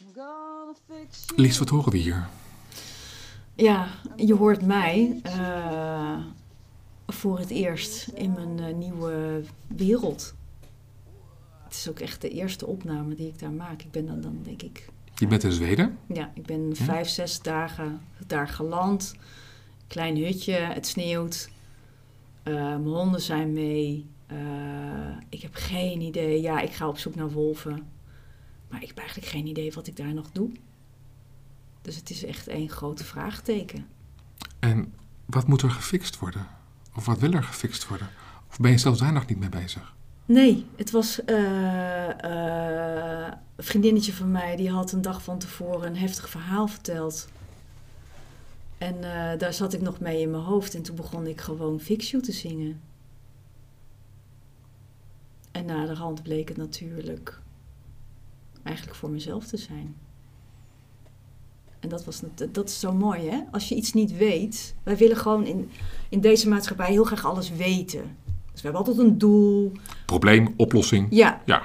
I'm gonna fix you. Lies, wat horen we hier? Ja, je hoort mij eh, voor het eerst in mijn eh, nieuwe wereld. Het is ook echt de eerste opname die ik daar maak. Ik ben dan, dan denk ik, Je bent in Zweden. ja, ik ben vijf, zes dagen daar geland. Klein hutje, het sneeuwt. Eh, mijn honden zijn mee. Eh, ik heb geen idee. Ja, ik ga op zoek naar wolven. Maar ik heb eigenlijk geen idee wat ik daar nog doe. Dus het is echt één grote vraagteken. En wat moet er gefixt worden? Of wat wil er gefixt worden? Of ben je zelfs daar nog niet mee bezig? Nee, het was eh, eh, een vriendinnetje van mij die had een dag van tevoren een heftig verhaal verteld. En eh, daar zat ik nog mee in mijn hoofd en toen begon ik gewoon Fix You te zingen. En naderhand bleek het natuurlijk eigenlijk voor mezelf te zijn. En dat, was, dat is zo mooi, hè? Als je iets niet weet. Wij willen gewoon in, in deze maatschappij heel graag alles weten. Dus we hebben altijd een doel. Probleem, oplossing. Ja, Ja,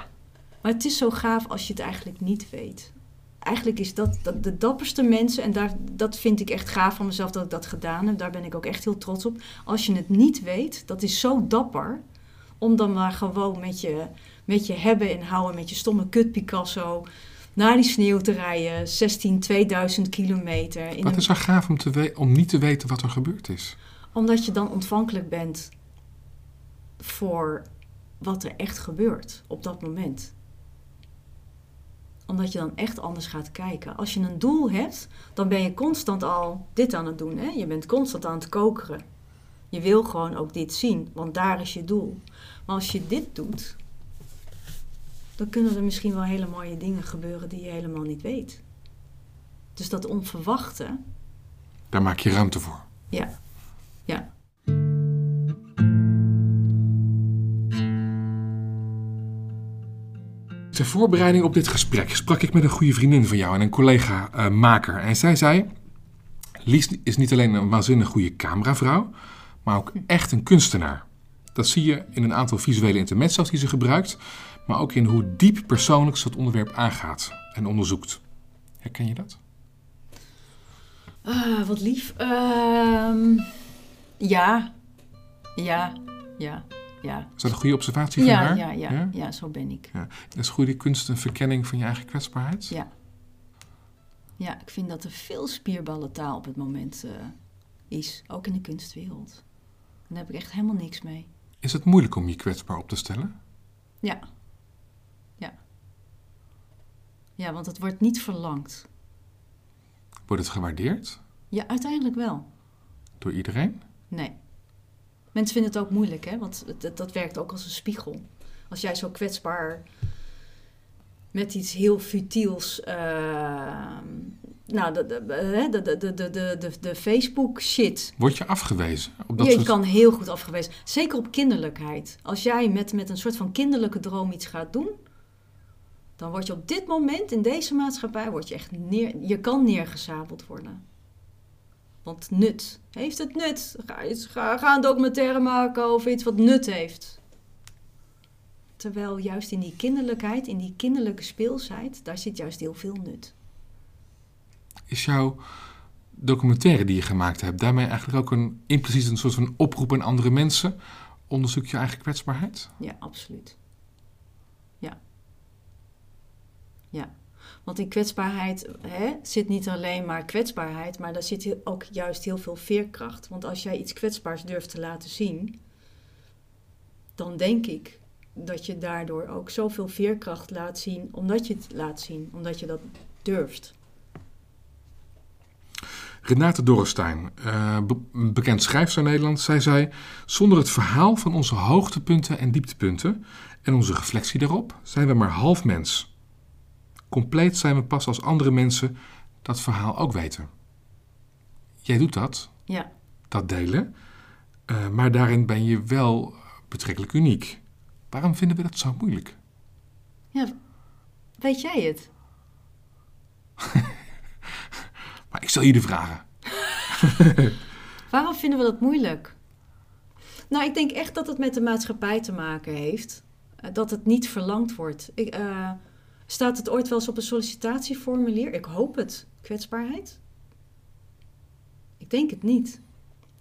maar het is zo gaaf als je het eigenlijk niet weet. Eigenlijk is dat, dat de dapperste mensen, en daar, dat vind ik echt gaaf van mezelf dat ik dat gedaan heb. Daar ben ik ook echt heel trots op. Als je het niet weet, dat is zo dapper. Om dan maar gewoon met je, met je hebben en houden, met je stomme kut Picasso, naar die sneeuw te rijden. 16, 2000 kilometer. In wat een- is er gaaf om, te om niet te weten wat er gebeurd is? Omdat je dan ontvankelijk bent voor wat er echt gebeurt op dat moment. Omdat je dan echt anders gaat kijken. Als je een doel hebt, dan ben je constant al dit aan het doen. Hè? Je bent constant aan het kokeren. Je wil gewoon ook dit zien, want daar is je doel. Maar als je dit doet, dan kunnen er misschien wel hele mooie dingen gebeuren die je helemaal niet weet. Dus dat onverwachte, Daar maak je ruimte voor. ja, ja. Ter voorbereiding op dit gesprek sprak ik met een goede vriendin van jou en een collega-maker. en zij zei: Lies is niet alleen een waanzinnig goede cameravrouw, maar ook echt een kunstenaar. Dat zie je in een aantal visuele intermezzo's die ze gebruikt, maar ook in hoe diep persoonlijk ze het onderwerp aangaat en onderzoekt. Herken je dat? Ah, wat lief. Ehm, ja. Ja. Ja. Ja. Is dat een goede observatie van Ja, haar? ja, ja, ja, zo ben ik. Ja. Is goede kunst een verkenning van je eigen kwetsbaarheid? Ja. Ja, ik vind dat er veel spierballentaal op het moment eh, is. Ook in de kunstwereld. En daar heb ik echt helemaal niks mee. Is het moeilijk om je kwetsbaar op te stellen? Ja. Ja. Ja, want het wordt niet verlangd. Wordt het gewaardeerd Ja, uiteindelijk wel. door iedereen? Nee. Mensen vinden het ook moeilijk, hè? Want het- dat werkt ook als een spiegel. Als jij zo kwetsbaar met iets heel futiels. eh, nou, de, de, hè, de, de, de, de, de, de, de Facebook shit. Word je afgewezen? Op dat Je soort... kan heel goed afgewezen. Zeker op kinderlijkheid. Als jij met, met een soort van kinderlijke droom iets gaat doen. Dan word je op dit moment in deze maatschappij word je echt neer, je kan neergezabeld worden. Want nut. Heeft het nut? Ga, iets, ga, ga een documentaire maken over iets wat nut heeft. Terwijl juist in die kinderlijkheid, in die kinderlijke speelsheid, daar zit juist heel veel nut. Is jouw documentaire die je gemaakt hebt daarmee eigenlijk ook een impliciet een soort van oproep aan andere mensen? Onderzoek je eigen kwetsbaarheid? Ja, absoluut. Ja. Ja. Want in kwetsbaarheid hè, zit niet alleen maar kwetsbaarheid, maar daar zit ook juist heel veel veerkracht. Want als jij iets kwetsbaars durft te laten zien, dan denk ik dat je daardoor ook zoveel veerkracht laat zien, omdat je het laat zien, omdat je dat durft. Renate Dorrestein, be bekend schrijfster Nederland, zij zei: Zonder het verhaal van onze hoogtepunten en dieptepunten en onze reflectie daarop, zijn we maar half mens. Compleet zijn we pas als andere mensen dat verhaal ook weten. Jij doet dat. Ja. Dat delen. Uh, maar daarin ben je wel betrekkelijk uniek. Waarom vinden we dat zo moeilijk? Ja, weet jij het? *laughs* maar ik stel je de vragen. *laughs* Waarom vinden we dat moeilijk? Nou, ik denk echt dat het met de maatschappij te maken heeft. Eh, dat het niet verlangd wordt. Ik, uh, staat het ooit wel eens op een sollicitatieformulier? Ik hoop het. Kwetsbaarheid? Ik denk het niet.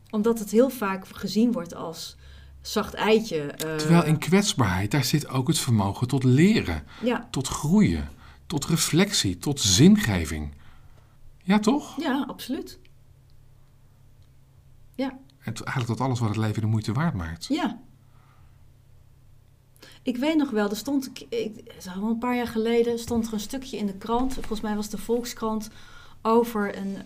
Omdat het heel vaak gezien wordt als zacht eitje. Uh... Terwijl in kwetsbaarheid, daar zit ook het vermogen tot leren, ja. tot groeien, tot reflectie, tot zingeving. Ja, toch? Ja, absoluut. Ja. En eigenlijk tot alles wat het leven de moeite waard maakt. Ja. Ik weet nog wel, er stond, ik, een paar jaar geleden, stond er een stukje in de krant. Volgens mij was de Volkskrant over een,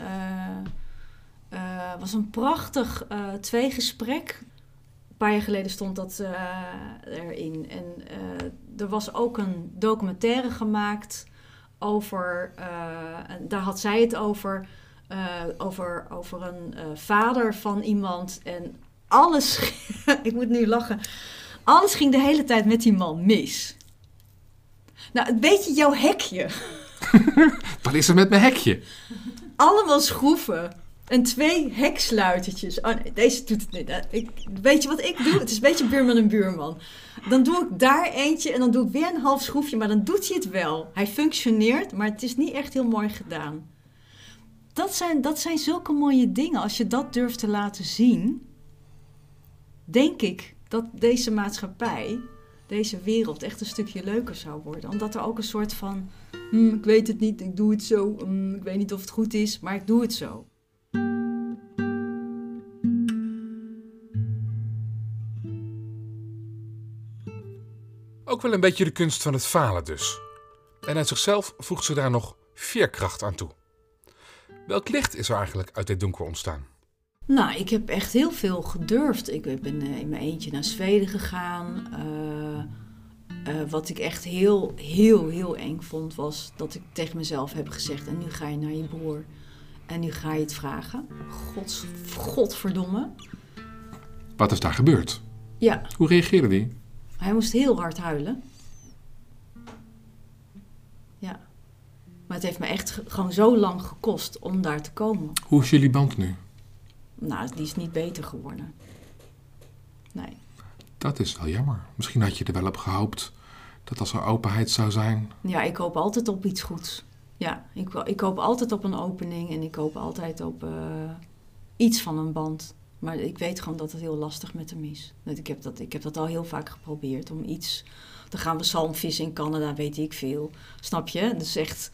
uh, was een prachtig uh, tweegesprek. Een paar jaar geleden stond dat erin. En er was ook een documentaire gemaakt over, en daar had zij het over, over, over een vader van iemand. En alles, *laughs* ik moet nu lachen, alles ging de hele tijd met die man mis. Nou, een beetje jouw hekje. *laughs* Wat is er met mijn hekje? Allemaal schroeven. En twee heksluitertjes. Oh nee, deze doet het niet. Ik, weet je wat ik doe? Het is een beetje buurman en buurman. Dan doe ik daar eentje en dan doe ik weer een half schroefje. Maar dan doet hij het wel. Hij functioneert, maar het is niet echt heel mooi gedaan. Dat zijn, dat zijn zulke mooie dingen. Als je dat durft te laten zien, denk ik dat deze maatschappij, deze wereld echt een stukje leuker zou worden. Omdat er ook een soort van, hm, ik weet het niet, ik doe het zo, hm, ik weet niet of het goed is, maar ik doe het zo. Ook wel een beetje de kunst van het falen dus. En uit zichzelf voegt ze daar nog veerkracht aan toe. Welk licht is er eigenlijk uit dit donker ontstaan? Nou, ik heb echt heel veel gedurfd. Ik ben eh, in mijn eentje naar Zweden gegaan. Uh, uh, wat ik echt heel, heel, heel eng vond, was dat ik tegen mezelf heb gezegd: En nu ga je naar je broer. En nu ga je het vragen. Gods, godverdomme. Wat is daar gebeurd? Ja. Hoe reageerde hij? Hij moest heel hard huilen. Ja. Maar het heeft me echt gewoon zo lang gekost om daar te komen. Hoe is jullie band nu? Nou, die is niet beter geworden. Nee. Dat is wel jammer. Misschien had je er wel op gehoopt dat als er openheid zou zijn. Ja, ik hoop altijd op iets goeds. Ja, ik, ik hoop altijd op een opening en ik hoop altijd op uh, iets van een band. Maar ik weet gewoon dat het heel lastig met hem is. Ik heb dat, ik heb dat al heel vaak geprobeerd om iets. Dan gaan we zalmvissen in Canada, weet ik veel. Snap je? Dus echt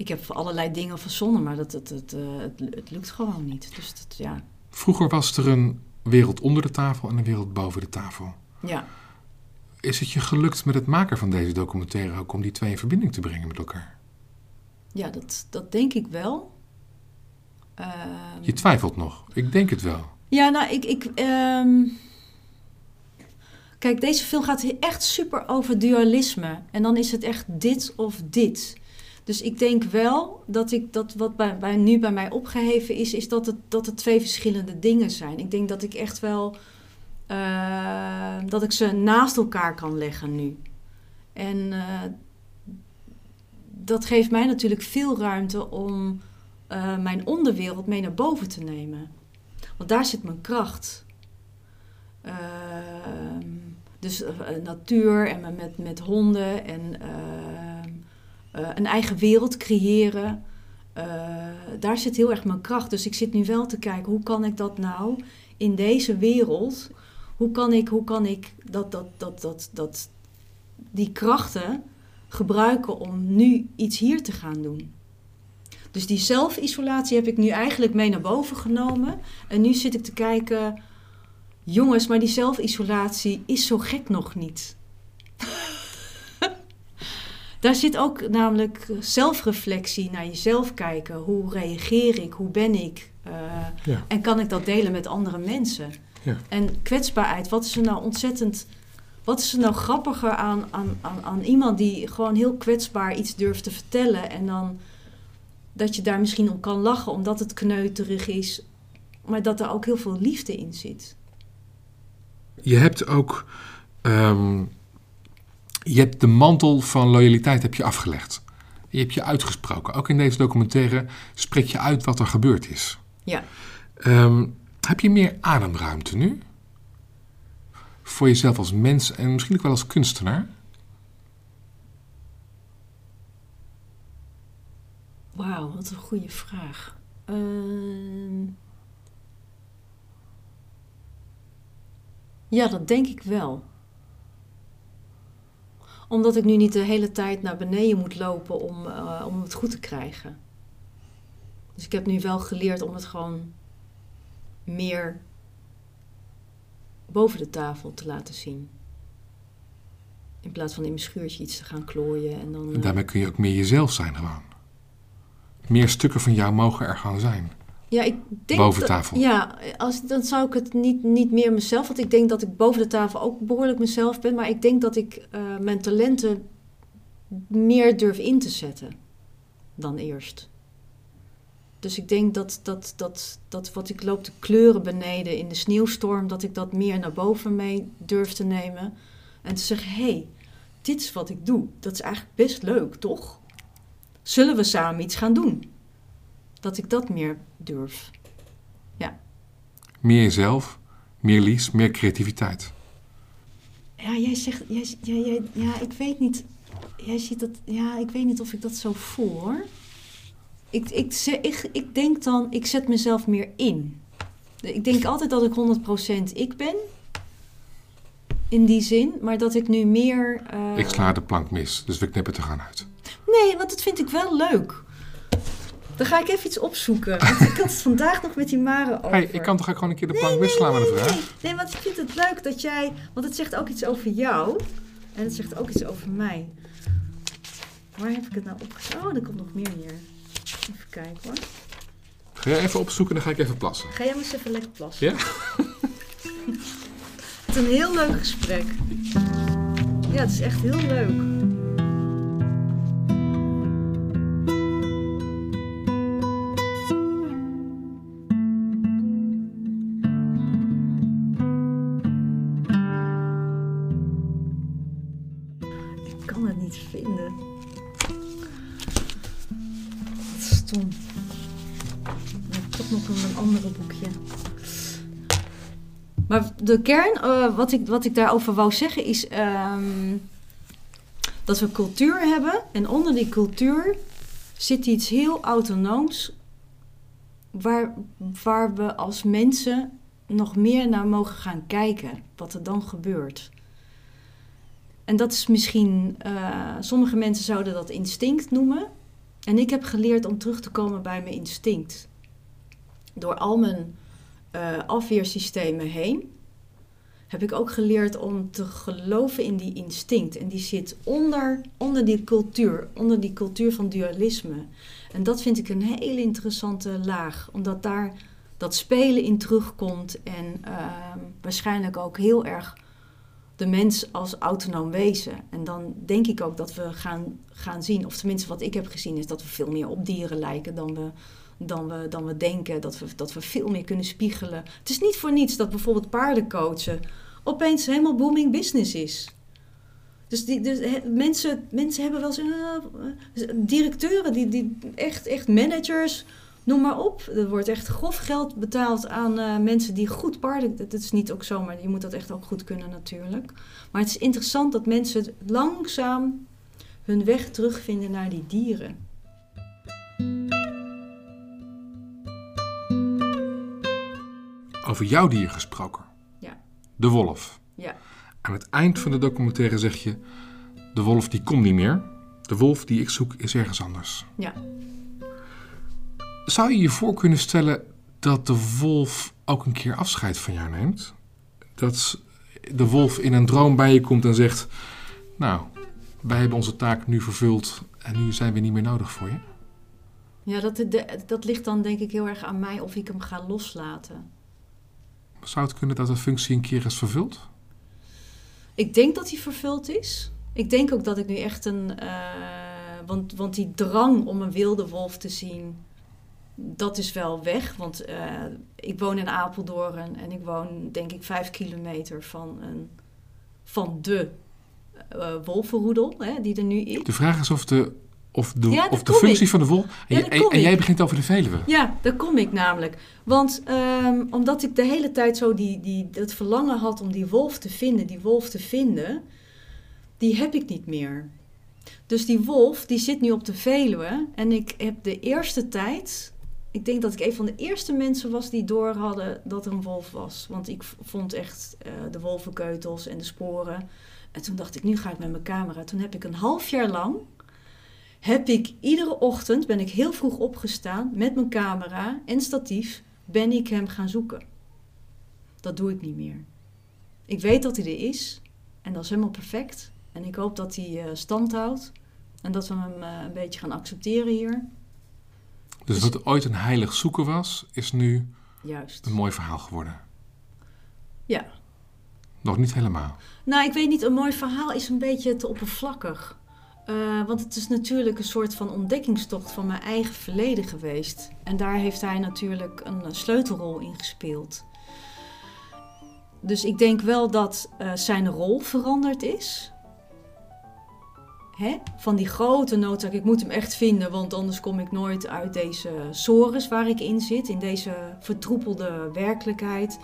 ik heb allerlei dingen verzonnen, maar dat, het, het, eh, het, het lukt gewoon niet. Dus dat, ja. Vroeger was er een wereld onder de tafel en een wereld boven de tafel. Ja. Is het je gelukt met het maken van deze documentaire ook om die twee in verbinding te brengen met elkaar? Ja, dat, dat denk ik wel. Uh, je twijfelt nog. Ik denk het wel. Ja, nou, ik. ik um... Kijk, deze film gaat echt super over dualisme. En dan is het echt dit of dit. Dus ik denk wel dat ik dat wat bij, bij, nu bij mij opgeheven is, is dat het, dat het twee verschillende dingen zijn. Ik denk dat ik echt wel uh, dat ik ze naast elkaar kan leggen nu. En uh, dat geeft mij natuurlijk veel ruimte om uh, mijn onderwereld mee naar boven te nemen. Want daar zit mijn kracht. Ehm, dus natuur en met, met honden en uh, een eigen wereld creëren. Uh, daar zit heel erg mijn kracht. Dus ik zit nu wel te kijken, hoe kan ik dat nou in deze wereld, hoe kan ik, hoe kan ik dat, dat, dat, dat, dat, die krachten gebruiken om nu iets hier te gaan doen. Dus die zelfisolatie heb ik nu eigenlijk mee naar boven genomen. En nu zit ik te kijken, jongens, maar die zelfisolatie is zo gek nog niet. Daar zit ook namelijk zelfreflectie, naar jezelf kijken. Hoe reageer ik? Hoe ben ik? Uh, ja. En kan ik dat delen met andere mensen? Ja. En kwetsbaarheid, wat is er nou ontzettend... Wat is er nou grappiger aan, aan, aan, aan iemand die gewoon heel kwetsbaar iets durft te vertellen... en dan dat je daar misschien om kan lachen omdat het kneuterig is... maar dat er ook heel veel liefde in zit. Je hebt ook... Um, je hebt de mantel van loyaliteit heb je afgelegd. Je hebt je uitgesproken. Ook in deze documentaire spreek je uit wat er gebeurd is. Ja. Um, heb je meer ademruimte nu? Voor jezelf als mens en misschien ook wel als kunstenaar? Wauw, wat een goede vraag. Uh... Ja, dat denk ik wel. Omdat ik nu niet de hele tijd naar beneden moet lopen om, uh, om het goed te krijgen. Dus ik heb nu wel geleerd om het gewoon meer boven de tafel te laten zien. In plaats van in mijn schuurtje iets te gaan klooien. En, dan, en daarmee kun je ook meer jezelf zijn gewoon. Meer stukken van jou mogen er gaan zijn. Ja, ik denk boven tafel. ja, als, dan zou ik het niet, niet meer mezelf. Want ik denk dat ik boven de tafel ook behoorlijk mezelf ben. Maar ik denk dat ik uh, mijn talenten meer durf in te zetten dan eerst. Dus ik denk dat, dat, dat, dat wat ik loop te kleuren beneden in de sneeuwstorm, dat ik dat meer naar boven mee durf te nemen. En te zeggen, hé, hey, dit is wat ik doe. Dat is eigenlijk best leuk, toch? Zullen we samen iets gaan doen? Dat ik dat meer durf. Ja. Meer jezelf, meer lies, meer creativiteit. Ja, jij zegt, jij, jij, ja, ik weet niet. Jij ziet dat, ja, ik weet niet of ik dat zo voel hoor ik, ik, ik, ik denk dan, ik zet mezelf meer in. Ik denk altijd dat ik 100% ik ben. In die zin, maar dat ik nu meer. Uh... Ik sla de plank mis, dus we knippen er gaan uit. Nee, want dat vind ik wel leuk. Dan ga ik even iets opzoeken. Want ik had het vandaag nog met die Mare over. Hey, ik kan toch gewoon een keer de plank nee, misslaan met een vraag? Nee, nee, want ik vind het leuk dat jij... Want het zegt ook iets over jou. En het zegt ook iets over mij. Waar heb ik het nou opgeschreven? Oh, er komt nog meer neer. Even kijken hoor. Ga jij even opzoeken, dan ga ik even plassen. Ga jij maar eens even lekker plassen. Ja? *laughs* het is een heel leuk gesprek. Ja, het is echt heel leuk. Maar de kern, uh, wat, ik, wat ik daarover wou zeggen, is um, dat we cultuur hebben. En onder die cultuur zit iets heel autonooms. Waar, waar we als mensen nog meer naar mogen gaan kijken. Wat er dan gebeurt. En dat is misschien, uh, sommige mensen zouden dat instinct noemen. En ik heb geleerd om terug te komen bij mijn instinct. Door al mijn uh, afweersystemen heen, heb ik ook geleerd om te geloven in die instinct. En die zit onder, onder die cultuur, onder die cultuur van dualisme. En dat vind ik een hele interessante laag, omdat daar dat spelen in terugkomt en uh, waarschijnlijk ook heel erg de mens als autonoom wezen. En dan denk ik ook dat we gaan, gaan zien, of tenminste wat ik heb gezien, is dat we veel meer op dieren lijken dan we dan we, dan we denken. Dat we, dat we veel meer kunnen spiegelen. Het is niet voor niets dat bijvoorbeeld paardencoachen opeens helemaal booming business is. Dus, die, dus mensen, mensen hebben wel zo'n uh, directeuren, die, die echt, echt managers, noem maar op. Er wordt echt grof geld betaald aan uh, mensen die goed paarden. Dat is niet ook zomaar, je moet dat echt ook goed kunnen natuurlijk. Maar het is interessant dat mensen langzaam hun weg terugvinden naar die dieren. Over jouw dier gesproken. Ja. De wolf. Ja. Aan het eind van de documentaire zeg je: De wolf die komt niet meer. De wolf die ik zoek is ergens anders. Ja. Zou je je voor kunnen stellen dat de wolf ook een keer afscheid van jou neemt? Dat de wolf in een droom bij je komt en zegt: Nou, wij hebben onze taak nu vervuld en nu zijn we niet meer nodig voor je? Ja, dat, de- dat ligt dan denk ik heel erg aan mij of ik hem ga loslaten. Zou het kunnen dat de functie een keer is vervuld? Ik denk dat hij vervuld is. Ik denk ook dat ik nu echt een. eh, want, want die drang om een wilde wolf te zien, dat is wel weg. Want eh, ik woon in Apeldoorn en ik woon denk ik vijf kilometer van, een, van de eh wolvenroedel hè, die er nu is. De vraag is of de, of de, Ja, daar of de functie ik. van de wolf... En, Ja, jij- en, en begint over de Veluwe. Ja, daar kom ik namelijk. Want ehm, omdat ik de hele tijd zo die, die, het verlangen had om die wolf te vinden, die wolf te vinden, die heb ik niet meer. Dus die wolf, die zit nu op de Veluwe. En ik heb de eerste tijd, ik denk dat ik een van de eerste mensen was die door hadden dat er een wolf was. Want ik vond echt eh, de wolvenkeutels en de sporen. En toen dacht ik, nu ga ik met mijn camera. Toen heb ik een half jaar lang heb ik iedere ochtend, ben ik heel vroeg opgestaan met mijn camera en statief, ben ik hem gaan zoeken. Dat doe ik niet meer. Ik weet dat hij er is en dat is helemaal perfect. En ik hoop dat hij eh, stand houdt en dat we hem eh, een beetje gaan accepteren hier. Dus Dus- wat ooit een heilig zoeken was, is nu Juist. een mooi verhaal geworden. Ja. Nog niet helemaal. Nou, ik weet niet, een mooi verhaal is een beetje te oppervlakkig. Eh, want het is natuurlijk een soort van ontdekkingstocht van mijn eigen verleden geweest. En daar heeft hij natuurlijk een eh, sleutelrol in gespeeld. Dus ik denk wel dat eh, zijn rol veranderd is. Hè? Van die grote noodzaak, ik moet hem echt vinden, want anders kom ik nooit uit deze sores waar ik in zit. In deze vertroepelde werkelijkheid.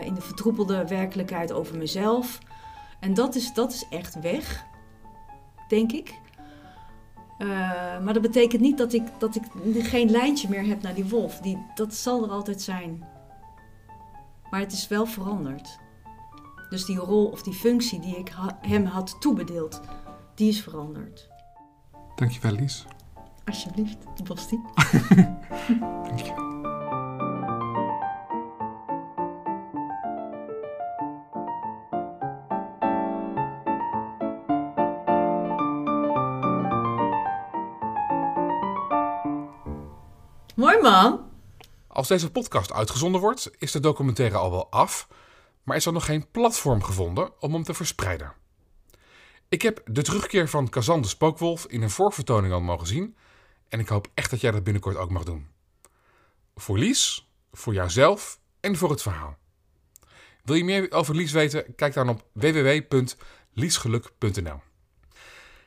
In de vertroepelde werkelijkheid over mezelf. En dat is, dat is echt weg, denk ik. Eh, maar dat betekent niet dat ik, dat ik geen lijntje meer heb naar die wolf. Die, dat zal er altijd zijn. Maar het is wel veranderd. Dus die rol of die functie die ik ha- hem had toebedeeld, die is veranderd. Dankjewel, Lies. Alsjeblieft, Basti. *laughs* *laughs* Dankjewel. Als deze podcast uitgezonden wordt, is de documentaire al wel af, maar is er nog geen platform gevonden om hem te verspreiden. Ik heb de terugkeer van Kazan de Spookwolf in een voorvertoning al mogen zien en ik hoop echt dat jij dat binnenkort ook mag doen. Voor Lies, voor jouzelf en voor het verhaal. Wil je meer over Lies weten? Kijk dan op www.liesgeluk.nl.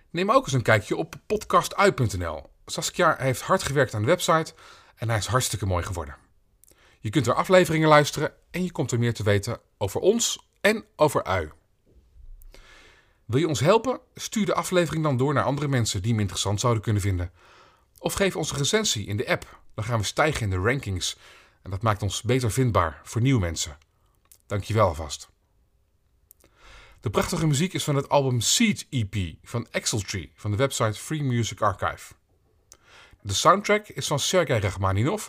Neem ook eens een kijkje op podcastui.nl. Saskia heeft hard gewerkt aan de website en hij is hartstikke mooi geworden. Je kunt er afleveringen luisteren en je komt er meer te weten over ons en over ui. Wil je ons helpen? Stuur de aflevering dan door naar andere mensen die hem interessant zouden kunnen vinden. Of geef ons een recensie in de app. Dan gaan we stijgen in de rankings. En dat maakt ons beter vindbaar voor nieuwe mensen. Dankjewel alvast. De prachtige muziek is van het album Seed EP van Axel Tree van de website Free Music Archive. De soundtrack is van Sergei Rachmaninov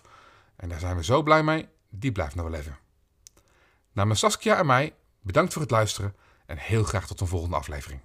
en daar zijn we zo blij mee, die blijft nog wel even. Namens Saskia en mij, bedankt voor het luisteren en heel graag tot een volgende aflevering.